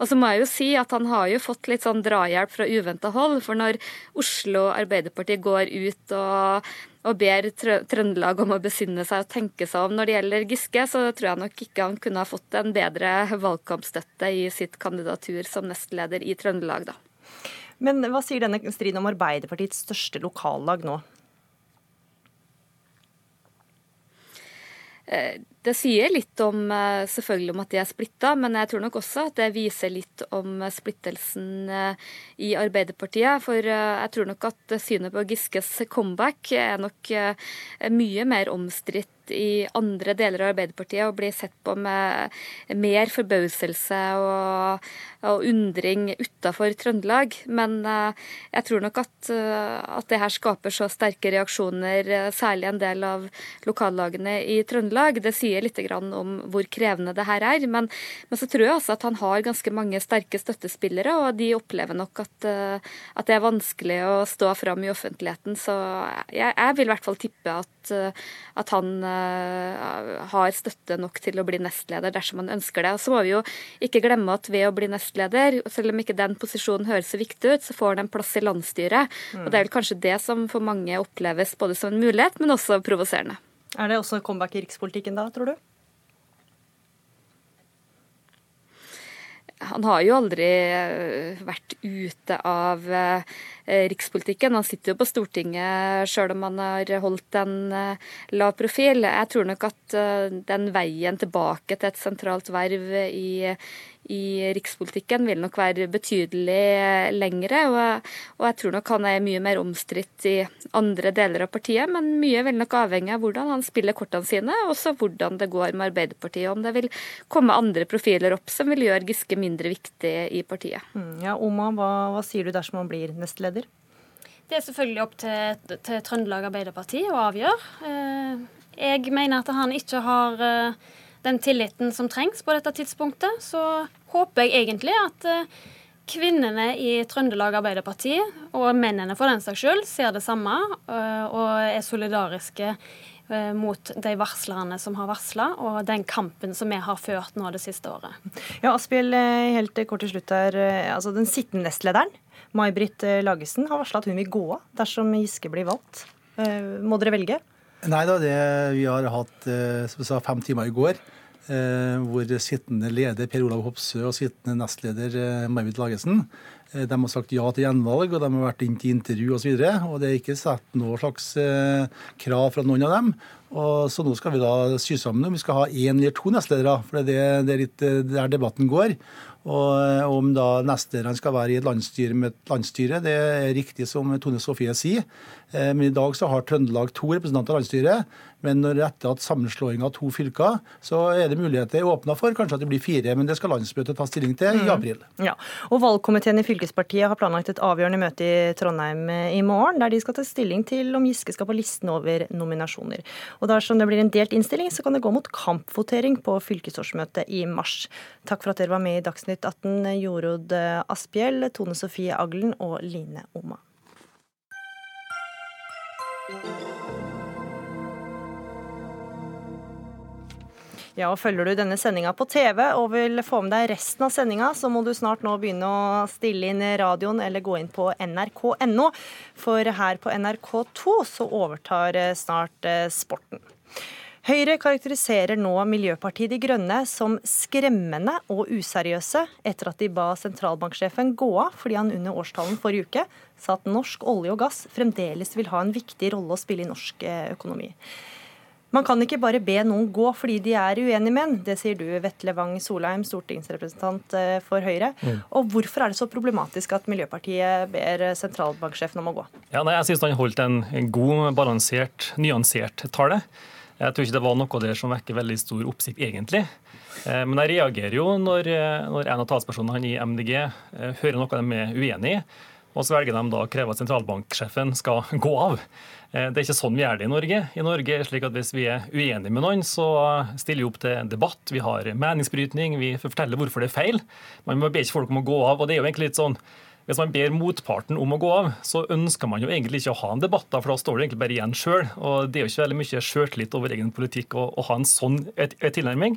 Og så må jeg jo si at han har jo fått litt sånn drahjelp fra uventa hold. For når Oslo Arbeiderparti går ut og, og ber Trøndelag om å besinne seg og tenke seg om når det gjelder Giske, så tror jeg nok ikke han kunne ha fått en bedre valgkampstøtte i sitt kandidatur som nestleder i Trøndelag, da. Men hva sier denne striden om Arbeiderpartiets største lokallag nå? Eh, det sier litt om eh, selvfølgelig om at de er splitta, men jeg tror nok også at det viser litt om splittelsen eh, i Arbeiderpartiet. For jeg tror nok at synet på Giskes comeback er nok mye mer omstridt i andre deler av Arbeiderpartiet og blir sett på med mer forbauselse og, og undring utafor Trøndelag. Men jeg tror nok at, at, det her skaper så sterke reaksjoner, særlig en del av lokallagene i Trøndelag. Det sier litt om hvor krevende det her er. Men, men, så tror jeg også at han har ganske mange sterke støttespillere, og de opplever nok at, at det er vanskelig å stå fram i offentligheten. Så jeg, jeg vil i hvert fall tippe at, at han Eh, har støtte nok til å bli nestleder dersom han ønsker det. Og så må vi jo ikke glemme at ved å bli nestleder, selv om ikke den posisjonen høres så viktig ut, så får han en plass i landsstyret. Mm. Og det er vel kanskje det som for mange oppleves både som en mulighet, men også provoserende. Er det også comeback i rikspolitikken da, tror du? Han har jo aldri eh, vært ute av eh, rikspolitikken. Han sitter jo på Stortinget sjøl om han har holdt en lav profil. Jeg tror nok at den veien tilbake til et sentralt verv i i rikspolitikken vil nok være betydelig lengre. Og, og jeg tror nok han er mye mer omstridt i andre deler av partiet, men mye vil nok avhenge av hvordan han spiller kortene sine, og også hvordan det går med Arbeiderpartiet. Om det vil komme andre profiler opp som vil gjøre Giske mindre viktig i partiet. Mm, ja, Oma, hva, hva sier du dersom han blir nestleder? Det er selvfølgelig opp til, til Trøndelag Arbeiderparti å avgjøre. Eh, jeg mener at han ikke har eh, den tilliten som trengs på dette tidspunktet, så håper jeg egentlig at eh, kvinnene i Trøndelag Arbeiderparti, og mennene for den saks skyld, ser det samme og er solidariske mot de varslerne som har varsla, og den kampen som vi har ført nå det siste året. Ja, Asphjell, helt kort til slutt her. Altså, den sittende nestlederen, May-Britt Lagesen, har varsla at hun vil gå av dersom Giske blir valgt. Må dere velge? Nei da, det, vi har hatt eh, som sa, fem timer i går. Eh, hvor sittende leder Per Olav Hopsø og sittende nestleder eh, Marvit Lagesen de har sagt ja til gjenvalg, og de har vært inn til intervju osv. Det er ikke satt noe slags krav fra noen av dem. Og så nå skal vi da sy sammen om vi skal ha én eller to nestledere, for det er, det er litt der debatten går. Og om da nestlederne skal være i et landsstyre med et landsstyre, det er riktig som Tone Sofie sier. Eh, men i dag så har Trøndelag to representanter i landsstyret. Men når etter at sammenslåing av to fylker, så er det muligheter åpna for kanskje at det blir fire. Men det skal landsmøtet ta stilling til i mm. april. Ja, og Valgkomiteen i fylkespartiet har planlagt et avgjørende møte i Trondheim eh, i morgen, der de skal ta stilling til om Giske skal på listen over nominasjoner. Og dersom det blir en delt innstilling, så kan det gå mot kampvotering på fylkesårsmøtet i mars. Takk for at dere var med i Dagsnytt 18, Jorod Asphjell, Tone Sofie Aglen og Line Oma. Ja, og Følger du denne sendinga på TV og vil få med deg resten av sendinga, så må du snart nå begynne å stille inn radioen eller gå inn på nrk.no. For her på NRK2 så overtar eh, snart eh, sporten. Høyre karakteriserer nå Miljøpartiet De Grønne som skremmende og useriøse etter at de ba sentralbanksjefen gå av fordi han under årstallen forrige uke sa at norsk olje og gass fremdeles vil ha en viktig rolle å spille i norsk eh, økonomi. Man kan ikke bare be noen gå fordi de er uenige med en. Det sier du, Vetle Wang Solheim, stortingsrepresentant eh, for Høyre. Mm. Og Hvorfor er det så problematisk at Miljøpartiet ber sentralbanksjefen om å gå? Ja, nei, jeg synes han holdt en god, balansert, nyansert tale. Jeg tror ikke det var noe der som vekker veldig stor oppsikt, egentlig. Eh, men jeg reagerer jo når, når en av talspersonene i MDG hører noe de er uenig i. Og så velger de da å kreve at sentralbanksjefen skal [LAUGHS] gå av. Eh, det er ikke sånn vi gjør det i Norge. I Norge er det slik at Hvis vi er uenige med noen, så stiller vi opp til debatt. Vi har meningsbrytning, vi forteller hvorfor det er feil. Man ber ikke folk om å gå av. og det er jo egentlig litt sånn hvis man ber motparten om å gå av, så ønsker man jo egentlig ikke å ha en debatt, for da står det egentlig bare igjen sjøl. Det er jo ikke veldig mye sjøltillit over egen politikk å, å ha en sånn et, et tilnærming.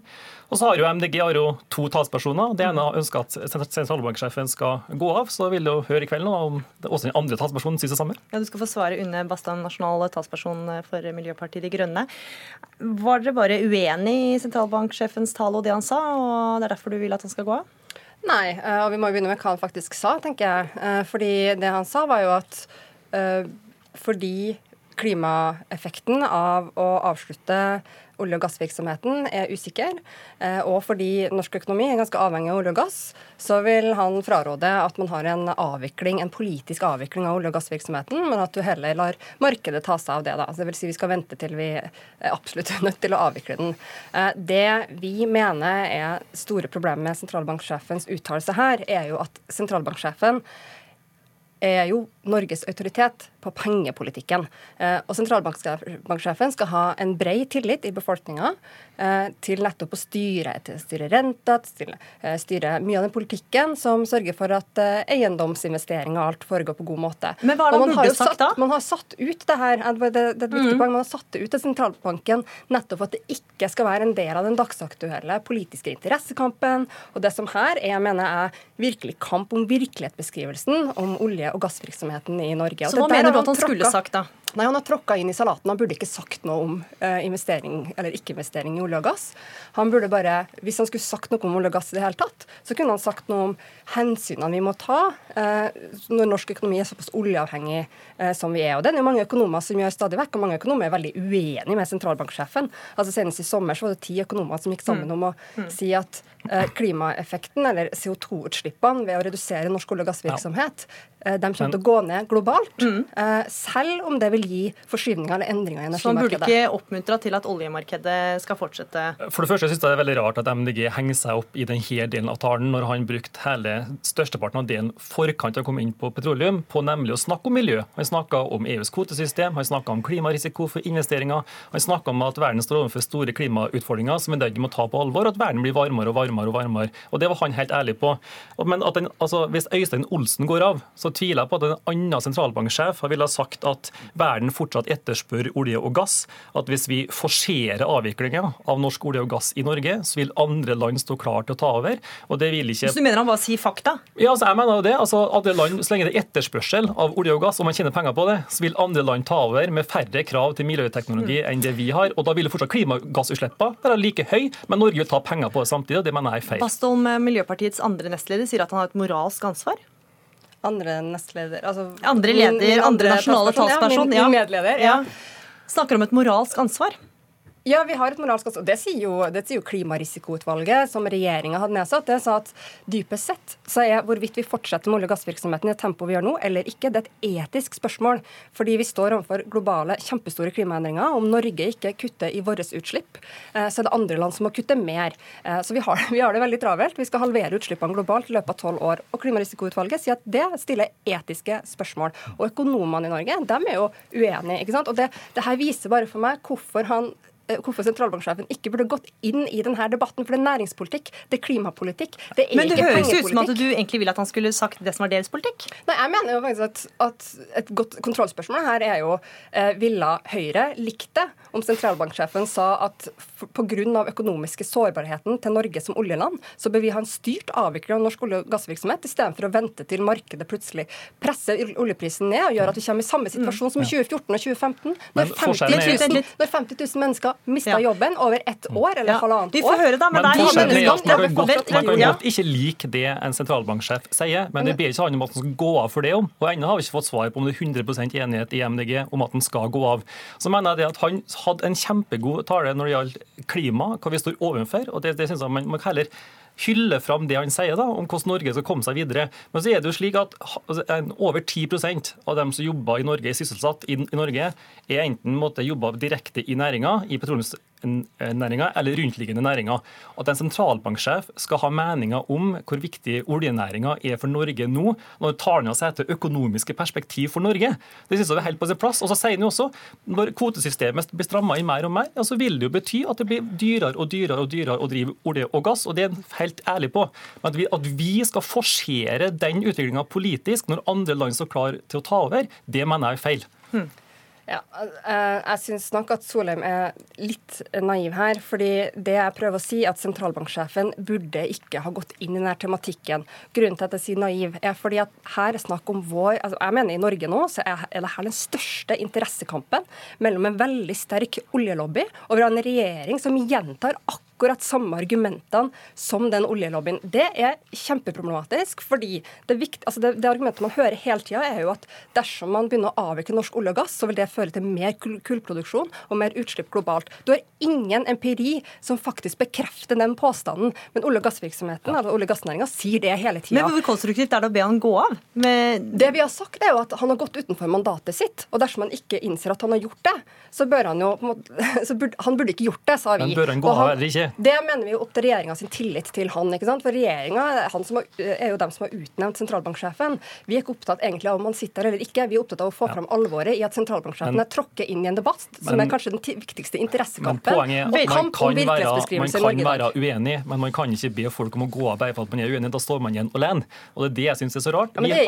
Og så har jo MDG har jo to talspersoner. Det ene ønsker at sentralbanksjefen skal gå av. Så vil du høre i kveld nå om også den andre talspersonen syns det samme. Ja, Du skal få svare Une Bastad, nasjonal talsperson for Miljøpartiet De Grønne. Var dere bare uenig i sentralbanksjefens tale og det han sa, og det er derfor du vil at han skal gå av? Nei, eh, og vi må begynne med hva han faktisk sa, tenker jeg. Eh, fordi det han sa, var jo at uh, fordi klimaeffekten av å avslutte olje- og gassvirksomheten er usikker, eh, og fordi norsk økonomi er ganske avhengig av olje og gass, så vil han fraråde at man har en avvikling, en politisk avvikling av olje- og gassvirksomheten, men at du heller lar markedet ta seg av det. da. Det vil si Vi skal vente til vi er absolutt [LAUGHS] nødt til å avvikle den. Eh, det vi mener er store problemet med sentralbanksjefens uttalelse her, er jo at sentralbanksjefen er jo Norges autoritet på pengepolitikken. Eh, og Sentralbanksjefen skal ha en bred tillit i befolkninga eh, til nettopp å styre, til å styre renta, til å eh, styre mye av den politikken som sørger for at eiendomsinvesteringer og alt foregår på god måte. Men hva er det man burde sagt da? Man har satt ut det her, det, det, er et viktig mm. poeng, man har satt det ut til sentralbanken nettopp for at det ikke skal være en del av den dagsaktuelle politiske interessekampen. Og det som her er, mener jeg, virkelig kamp om virkelighetsbeskrivelsen om olje- og gassvirksomheten i Norge. Så hva mener du at han skulle sagt, da? Nei, Han har tråkka inn i salaten. Han burde ikke sagt noe om uh, investering eller ikke-investering i olje og gass. Han burde bare, Hvis han skulle sagt noe om olje og gass i det hele tatt, så kunne han sagt noe om hensynene vi må ta uh, når norsk økonomi er såpass oljeavhengig uh, som vi er. Og Det er jo mange økonomer som gjør stadig vekk, og mange økonomer er veldig uenige med sentralbanksjefen. Altså Senest i sommer så var det ti økonomer som gikk sammen mm. om å mm. si at klimaeffekten, eller CO2-utslippene, ved å redusere norsk olje- og gassvirksomhet, de kommer til å gå ned globalt. Mm. Selv om det vil gi forskyvninger eller endringer i energimarkedet. Så han burde ikke oppmuntra til at oljemarkedet skal fortsette? For det første synes jeg det er veldig rart at MDG henger seg opp i denne delen av talen, når han brukte hele størsteparten av delen forkant av å komme inn på petroleum, på nemlig å snakke om miljø. Han snakka om EUs kvotesystem, han snakka om klimarisiko for investeringer, han snakka om at verden står overfor store klimautfordringer som en ikke må ta på alvor, og at verden blir varmere og varmere og varmere. Og Det var han helt ærlig på. Men den, altså, hvis Øystein Olsen går av, så tviler jeg på at en annen sentralbanksjef ville ha sagt at verden fortsatt etterspør olje og gass. At hvis vi forserer avviklingen av norsk olje og gass i Norge, så vil andre land stå klar til å ta over. og det vil ikke... Så du mener han bare sier fakta? Ja, altså jeg mener jo det. Altså, andre land, Så lenge det er etterspørsel av olje og gass, og man tjener penger på det, så vil andre land ta over med færre krav til miljøteknologi mm. enn det vi har. og Da vil fortsatt klimagassutslippene være like høy, men Norge vil ta penger på det samtidig. og Det mener jeg er feil. Bastholm, Miljøpartiets andre nestleder, sier at han har et moralsk ansvar andre nestleder altså, Andre leder, min, andre, andre nasjonale talsperson. Ja, min, min medleder. Ja. ja. Snakker om et moralsk ansvar. Ja, vi har et moralsk ansvar. Det sier jo, det sier jo Klimarisikoutvalget, som regjeringa hadde nedsatt. Det sa at dypest sett så er hvorvidt vi fortsetter med olje- og gassvirksomheten i det tempoet vi gjør nå, eller ikke, det er et etisk spørsmål. Fordi vi står overfor globale, kjempestore klimaendringer. Om Norge ikke kutter i våre utslipp, eh, så er det andre land som må kutte mer. Eh, så vi har, [LAUGHS] vi har det veldig travelt. Vi skal halvere utslippene globalt i løpet av tolv år. Og Klimarisikoutvalget sier at det stiller etiske spørsmål. Og økonomene i Norge, de er jo uenige. ikke sant? Og det, det her viser bare for meg hvorfor han hvorfor sentralbanksjefen ikke burde gått inn i denne debatten. For det er næringspolitikk, det er klimapolitikk, det er Men det høres ut som at du egentlig vil at han skulle sagt det som var deres politikk? Nei, jeg mener jo faktisk at, at et godt kontrollspørsmål her er jo eh, ville Høyre likt det om sentralbanksjefen sa at pga. økonomiske sårbarheten til Norge som oljeland, så bør vi ha en styrt avvikling av norsk olje- og gassvirksomhet istedenfor å vente til markedet plutselig presser oljeprisen ned og gjør at vi kommer i samme situasjon som i 2014 og 2015, når 50 000, når 50 000 mennesker mista ja. jobben over ett år eller ja. halvannet år. Vi får høre da, men, men der, man, kan godt, man kan godt ikke like det en sentralbanksjef sier, men det ber ikke han om at han skal gå av for det om. Og ennå har vi ikke fått svar på om det er 100% enighet i MDG om at han skal gå av. Så mener jeg det at Han hadde en kjempegod tale når det gjaldt klima, hva vi står overfor. og det, det synes jeg man, man heller hylle fram det han sier da, om hvordan Norge skal komme seg videre. Men så er det jo slik at altså, over 10% av dem som jobber i Norge, er sysselsatt i, i Norge, er enten måtte jobbe direkte i næringa, i petroleums næringa eller rundt-liggende næringer. At en sentralbanksjef skal ha meninger om hvor viktig oljenæringa er for Norge nå, når tar ned seg til økonomiske perspektiv for Norge. Det synes jeg er helt på sin plass. Og så sier han jo også, Når kvotesystemet blir stramma i mer og mer, ja, så vil det jo bety at det blir dyrere og dyrere og dyrere å drive olje og gass. og Det er han helt ærlig på. Men at vi skal forsere den utviklinga politisk når andre land står klar til å ta over, det mener jeg er feil. Hmm. Ja, eh, jeg syns nok at Solheim er litt naiv her. fordi det jeg prøver å si, er at sentralbanksjefen burde ikke ha gått inn i denne tematikken. Grunnen til at jeg sier naiv, er fordi at her er snakk om vår altså Jeg mener i Norge nå så er det her den største interessekampen mellom en veldig sterk oljelobby og en regjering som gjentar akkurat akkurat samme argumentene som den oljelobbyen. Det er kjempeproblematisk, fordi det, vikt, altså det, det argumentet man hører hele tida, er jo at dersom man begynner å avvikle norsk olje og gass, så vil det føre til mer kullproduksjon og mer utslipp globalt. Du har ingen empiri som faktisk bekrefter den påstanden, men olje- og gassvirksomheten, eller olje- og gassnæringa, sier det hele tida. Men hvor konstruktivt er det å be han gå av? Med... Det vi har sagt, er jo at han har gått utenfor mandatet sitt, og dersom han ikke innser at han har gjort det, så bør han jo [LAUGHS] så burde, Han burde ikke gjort det, sa vi. Men bør han gå av eller ikke? Det mener vi jo opp til regjeringa sin tillit til han. ikke sant? For regjeringa er jo dem som har utnevnt sentralbanksjefen. Vi er ikke opptatt egentlig av om han sitter eller ikke. Vi er opptatt av å få ja. fram alvoret i at sentralbanksjefen er tråkket inn i en debatt som men, er kanskje den viktigste interessekampen. Men poenget er at man kan, være, man kan være uenig, men man kan ikke be folk om å gå av bare for at man er uenig. Da står man igjen alene. Og det er det jeg syns er så rart. Og der,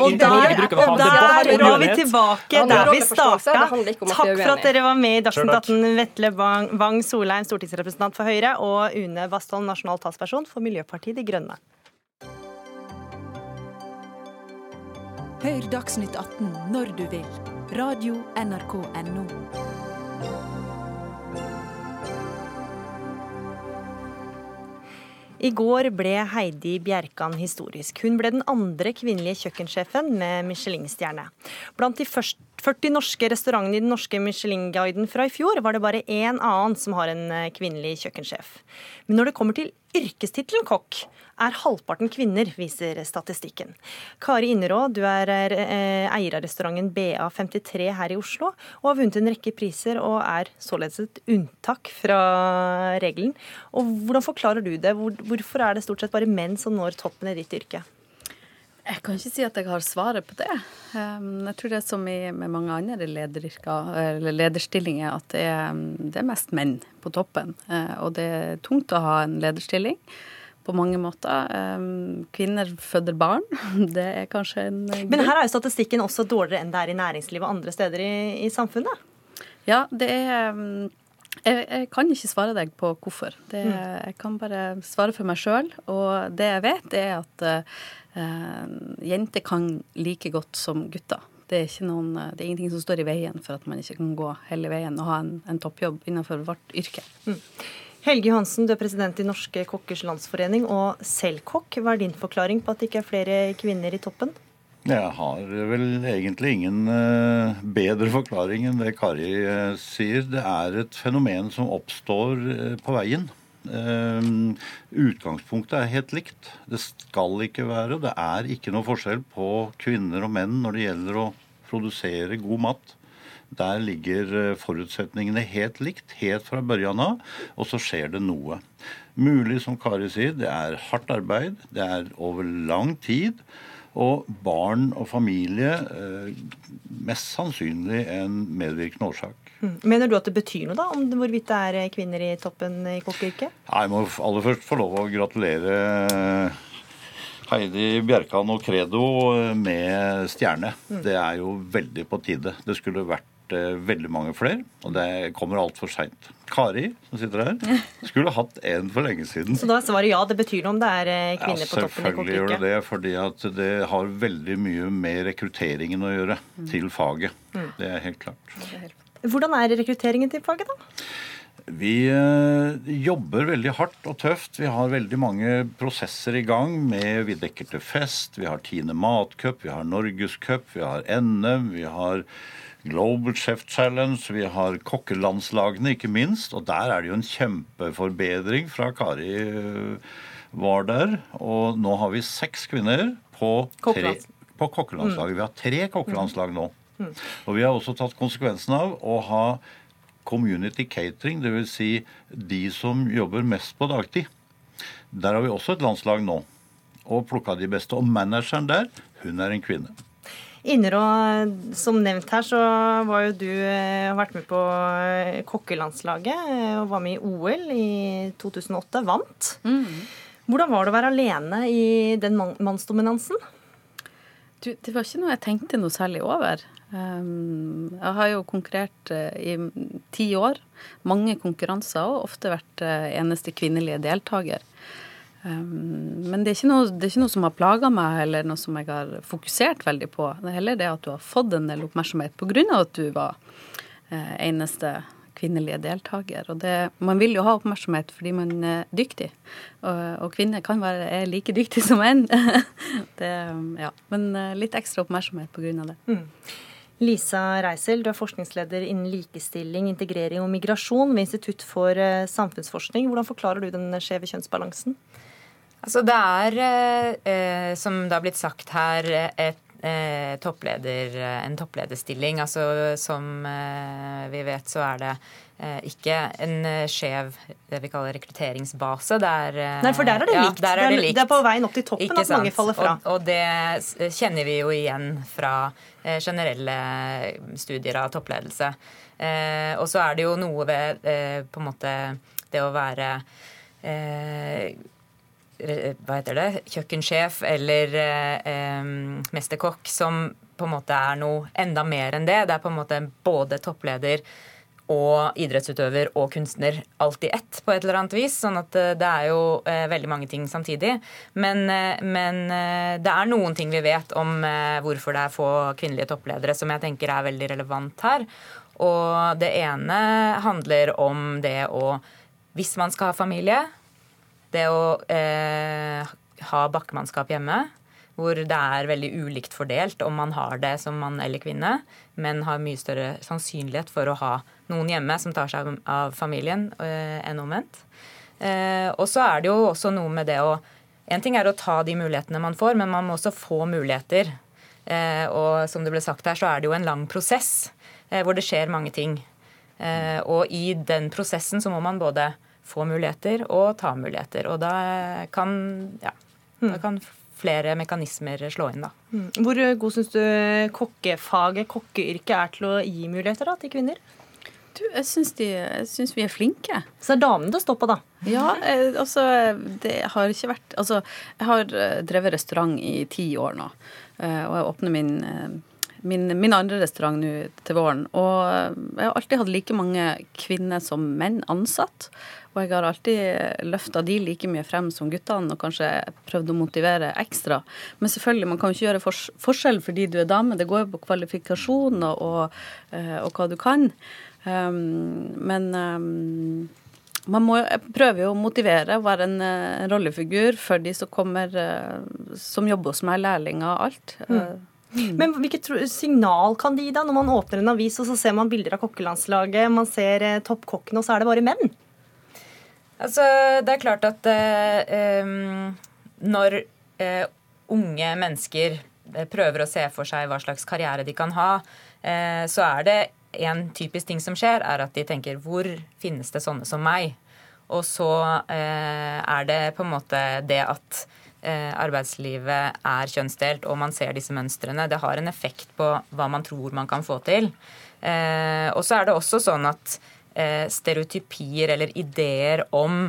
der var vi tilbake der vi starta. Takk for at dere var med i Dagsnytt 18, Vetle Wang Solheim, stortingsrepresentant for Høyre, og Une Bastholm, nasjonal talsperson for Miljøpartiet De Grønne. Hør Dagsnytt 18 når du vil Radio NRK.no. I går ble Heidi Bjerkan historisk. Hun ble den andre kvinnelige kjøkkensjefen med Michelin-stjerne. Blant de 40 norske restaurantene i den norske Michelin-guiden fra i fjor, var det bare én annen som har en eh, kvinnelig kjøkkensjef. Men når det kommer til yrkestittelen kokk, er halvparten kvinner, viser statistikken. Kari Innerå, du er eh, eier av restauranten BA53 her i Oslo, og har vunnet en rekke priser og er således et unntak fra regelen. Og Hvordan forklarer du det? Hvorfor er det stort sett bare menn som når toppen i ditt yrke? Jeg kan ikke si at jeg har svaret på det. Um, jeg tror det er som med mange andre lederstillinger, at det er, det er mest menn på toppen. Uh, og det er tungt å ha en lederstilling på mange måter. Kvinner føder barn. [LAUGHS] Det er kanskje en grunn. Men her er jo statistikken også dårligere enn det er i næringslivet og andre steder i, i samfunnet? Ja, det er jeg, jeg, kan ikke svare deg på hvorfor. Det, mm. Jeg kan bare svare for meg sjøl. Og det jeg vet, er at uh, jenter kan like godt som gutter. Det er, noen, det er, ingenting som står i veien for at man ikke kan gå hele veien og ha en, en toppjobb innenfor vårt yrke. Mm. Helge Johansen, du er president i Norske kokkers landsforening og selv kokk. Hva er din forklaring på at det ikke er flere kvinner i toppen? Jeg har vel egentlig ingen uh, bedre forklaring enn det Kari uh, sier. Det er et fenomen som oppstår uh, på veien. utgangspunktet er helt likt. Det skal ikke være, det er ikke noe forskjell på kvinner og menn når det gjelder å produsere god mat. Der ligger eh, forutsetningene helt likt, helt fra børjan av, og så skjer det noe. Mulig, som Kari sier, det er hardt arbeid, det er over lang tid. Og barn og familie eh, mest sannsynlig en medvirkende årsak. Mm. Mener du at det betyr noe da, om hvorvidt det er kvinner i toppen i kokkeyrket? Jeg må aller først få lov å gratulere Heidi Bjerkan og Credo med stjerne. Mm. Det er jo veldig på tide. Det skulle vært Eh, veldig mange flere, og det kommer altfor seint. Kari, som sitter her, [LAUGHS] skulle hatt en for lenge siden. Så da er svaret ja, det betyr noe om det er eh, kvinner ja, på toppen i Selvfølgelig gjør det det, fordi at det har veldig mye med rekrutteringen å gjøre mm. til faget. Mm. Det er helt klart. Hvordan er rekrutteringen til faget, da? Vi øh, jobber veldig hardt og tøft. Vi har veldig mange prosesser i gang med Vi dekker til fest, vi har Tine matcup, vi har Norgescup, vi har NM, vi har Global Chef Challenge, vi har kokkelandslagene, ikke minst. Og der er det jo en kjempeforbedring fra Kari eh, var der. Og nå har vi seks kvinner på, tre, på kokkelandslaget. Mm. Vi har tre kokkelandslag nå. Mm. Og vi har også tatt konsekvensen av å ha community catering, dvs. Si de som jobber mest på dagtid. Der har vi også et landslag nå. Og plukka de beste. Og manageren der, hun er en kvinne. Innerå, som nevnt her, så var jo du eh, vært med på eh, kokkelandslaget eh, og var med i OL i 2008. Vant. Mm. Hvordan var det å være alene i den mannsdominansen? Du, det var ikke noe jeg tenkte noe særlig over. Um, jeg har jo konkurrert i ti år. Mange konkurranser og ofte vært eneste kvinnelige deltaker. Um, men det er, noe, det er, ikke noe, som har plaga meg, eller noe som jeg har fokusert veldig på. Det er heller det at du har fått en del oppmerksomhet pga. at du var eh, eneste kvinnelige deltaker. Og det, man vil jo ha oppmerksomhet fordi man er dyktig. Og, og kvinner kan være er like dyktige som menn. [LAUGHS] det, ja. Men eh, litt ekstra oppmerksomhet pga. det. Mm. Lisa Reisel, du er forskningsleder innen likestilling, integrering og migrasjon ved Institutt for eh, samfunnsforskning. Hvordan forklarer du den skjeve kjønnsbalansen? Altså det er, eh, eh, som det har blitt sagt her, et eh, toppleder, en topplederstilling. Altså som eh, vi vet, så er det eh, ikke en eh, skjev det vi kaller rekrutteringsbase. Der, Nei, for der er det ja, likt. Er det, likt. det, er på veien opp til toppen ikke at sant? mange faller fra. Og, og, det kjenner vi jo igjen fra generelle studier av toppledelse. og så er det jo noe ved på en måte det å være hva heter det, kjøkkensjef eller eh, mesterkokk som på en måte er noe enda mer enn det. Det er på en måte både toppleder og idrettsutøver og kunstner alt i ett på et eller annet vis. Sånn at det er jo veldig mange ting samtidig. Men, men det er noen ting vi vet om hvorfor det er få kvinnelige toppledere som jeg tenker er veldig relevant her. Og det ene handler om det å Hvis man skal ha familie, det å eh, ha bakkemannskap hjemme, hvor det er veldig ulikt fordelt om man har det som mann eller kvinne, men har mye større sannsynlighet for å ha noen hjemme som tar seg av familien, eh, enn omvendt. Eh, og så er det jo også noe med det å En ting er å ta de mulighetene man får, men man må også få muligheter. Eh, og som det ble sagt her, så er det jo en lang prosess eh, hvor det skjer mange ting. Eh, og i den prosessen så må man både få muligheter og ta muligheter. Og da kan, ja, da hmm. kan flere mekanismer slå inn, da. Hmm. Hvor god syns du kokkefaget, kokkeyrket, er til å gi muligheter da, til kvinner? Du, jeg syns vi er flinke. Så er damene det å stå på, da? Ja, eh, altså det har ikke vært Altså, jeg har eh, drevet restaurant i ti år nå, eh, og jeg åpner min min, min, andre restaurant nå til våren. Og jeg har alltid hatt like mange kvinner som menn ansatt. Og jeg har alltid løfta de like mye frem som guttene, og kanskje prøvd å motivere ekstra. Men selvfølgelig, man kan jo ikke gjøre fors forskjell fordi du er dame. Det går jo på kvalifikasjon og, og, eh, hva du kan. Um, men um, man må prøve å motivere, være en, en eh, rollefigur for de som kommer, som jobber hos meg, lærlinger og alt. Mm. Mm. Men hvilket signal kan de gi da, når man åpner en avis og så ser man bilder av kokkelandslaget, man ser eh, toppkokkene, og så er det bare menn? Altså, det er klart at eh, når eh, unge mennesker eh, prøver å se for seg hva slags karriere de kan ha, eh, så er det en typisk ting som skjer, er at de tenker hvor finnes det sånne som meg? Og så eh, er det på en måte det at eh, arbeidslivet er kjønnsdelt, og man ser disse mønstrene. Det har en effekt på hva man tror man kan få til. og så er det også sånn at stereotypier eller ideer om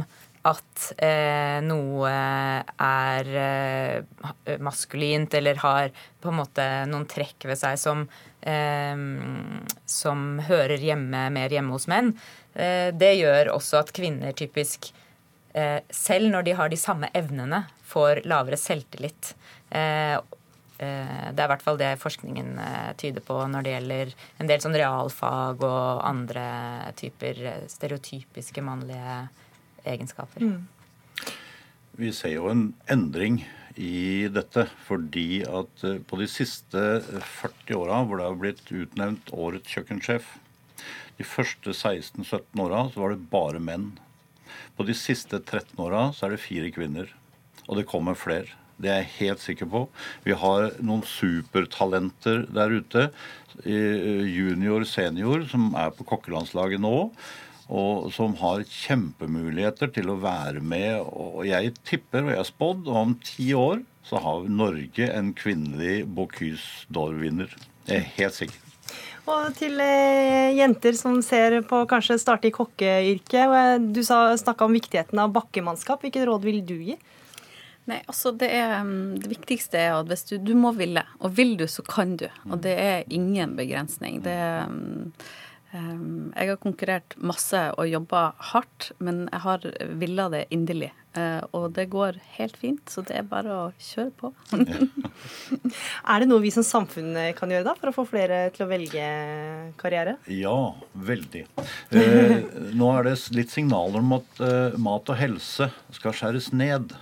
at eh, noe er eh, maskulint eller har på en måte noen trekk ved seg som, eh, som hører hjemme mer hjemme hos menn, eh, det gjør også at kvinner typisk, eh, selv når de har de samme evnene, får lavere selvtillit. Eh, det er i hvert fall det forskningen eh, tyder på når det gjelder en del sånn realfag og andre typer eh, stereotypiske mannlige egenskaper. Mm. Vi ser jo en endring i dette fordi at på de siste 40 åra hvor det har blitt utnevnt årets kjøkkensjef, de første 16-17 åra så var det bare menn. På de siste 13 åra så er det fire kvinner. Og det kommer flere. Det er jeg helt sikker på. Vi har noen supertalenter der ute. Eh, junior, senior, som er på kokkelandslaget nå. Og som har kjempemuligheter til å være med. Og jeg tipper, og jeg har spådd, om ti år så har Norge en kvinnelig Bocuse d'Or-vinner. Jeg er helt sikker. Og til eh, jenter som ser på kanskje starte i kokkeyrket. Du snakka om viktigheten av bakkemannskap. Hvilket råd vil du gi? Nei, altså det, er, mm, det viktigste er at hvis du, du må ville, og vil du, så kan du. Og det er ingen begrensning. Det um, Jeg har konkurrert masse og jobba hardt, men jeg har villa det inderlig. Uh, og det går helt fint, så det er bare å kjøre på. [LAUGHS] er det noe vi som samfunn kan gjøre da, for å få flere til å velge karriere? Ja, veldig. Uh, [LAUGHS] nå er det litt signaler om at uh, mat og helse skal skjæres ned.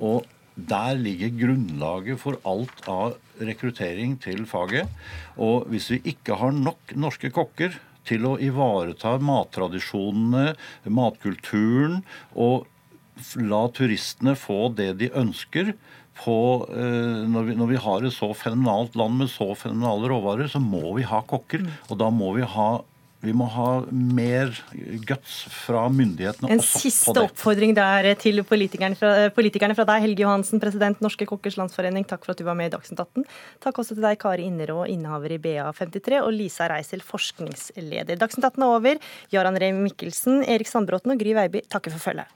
Og der ligger grunnlaget for alt av rekruttering til faget. Og hvis vi ikke har nok norske kokker til å ivareta mattradisjonene, matkulturen, og la turistene få det de ønsker på, eh, når, vi, når, vi, har et så fenomenalt land med så fenomenale råvarer, så må vi ha kokker. Og da må vi ha vi må ha mer guts fra myndighetene en også på det. Siste oppfordring der til politikerne fra, politikerne fra, deg, Helge Johansen, president Norske Kokkers Landsforening. Takk for at du var med i Dagsnytt 18. Takk også til deg, Kari Innerå, innehaver i BA53, og Lisa Reisel, forskningsleder. Dagsnytt 18 er over. Jaran Ree Mikkelsen, Erik Sandbråten og Gry Veiby takker for følget.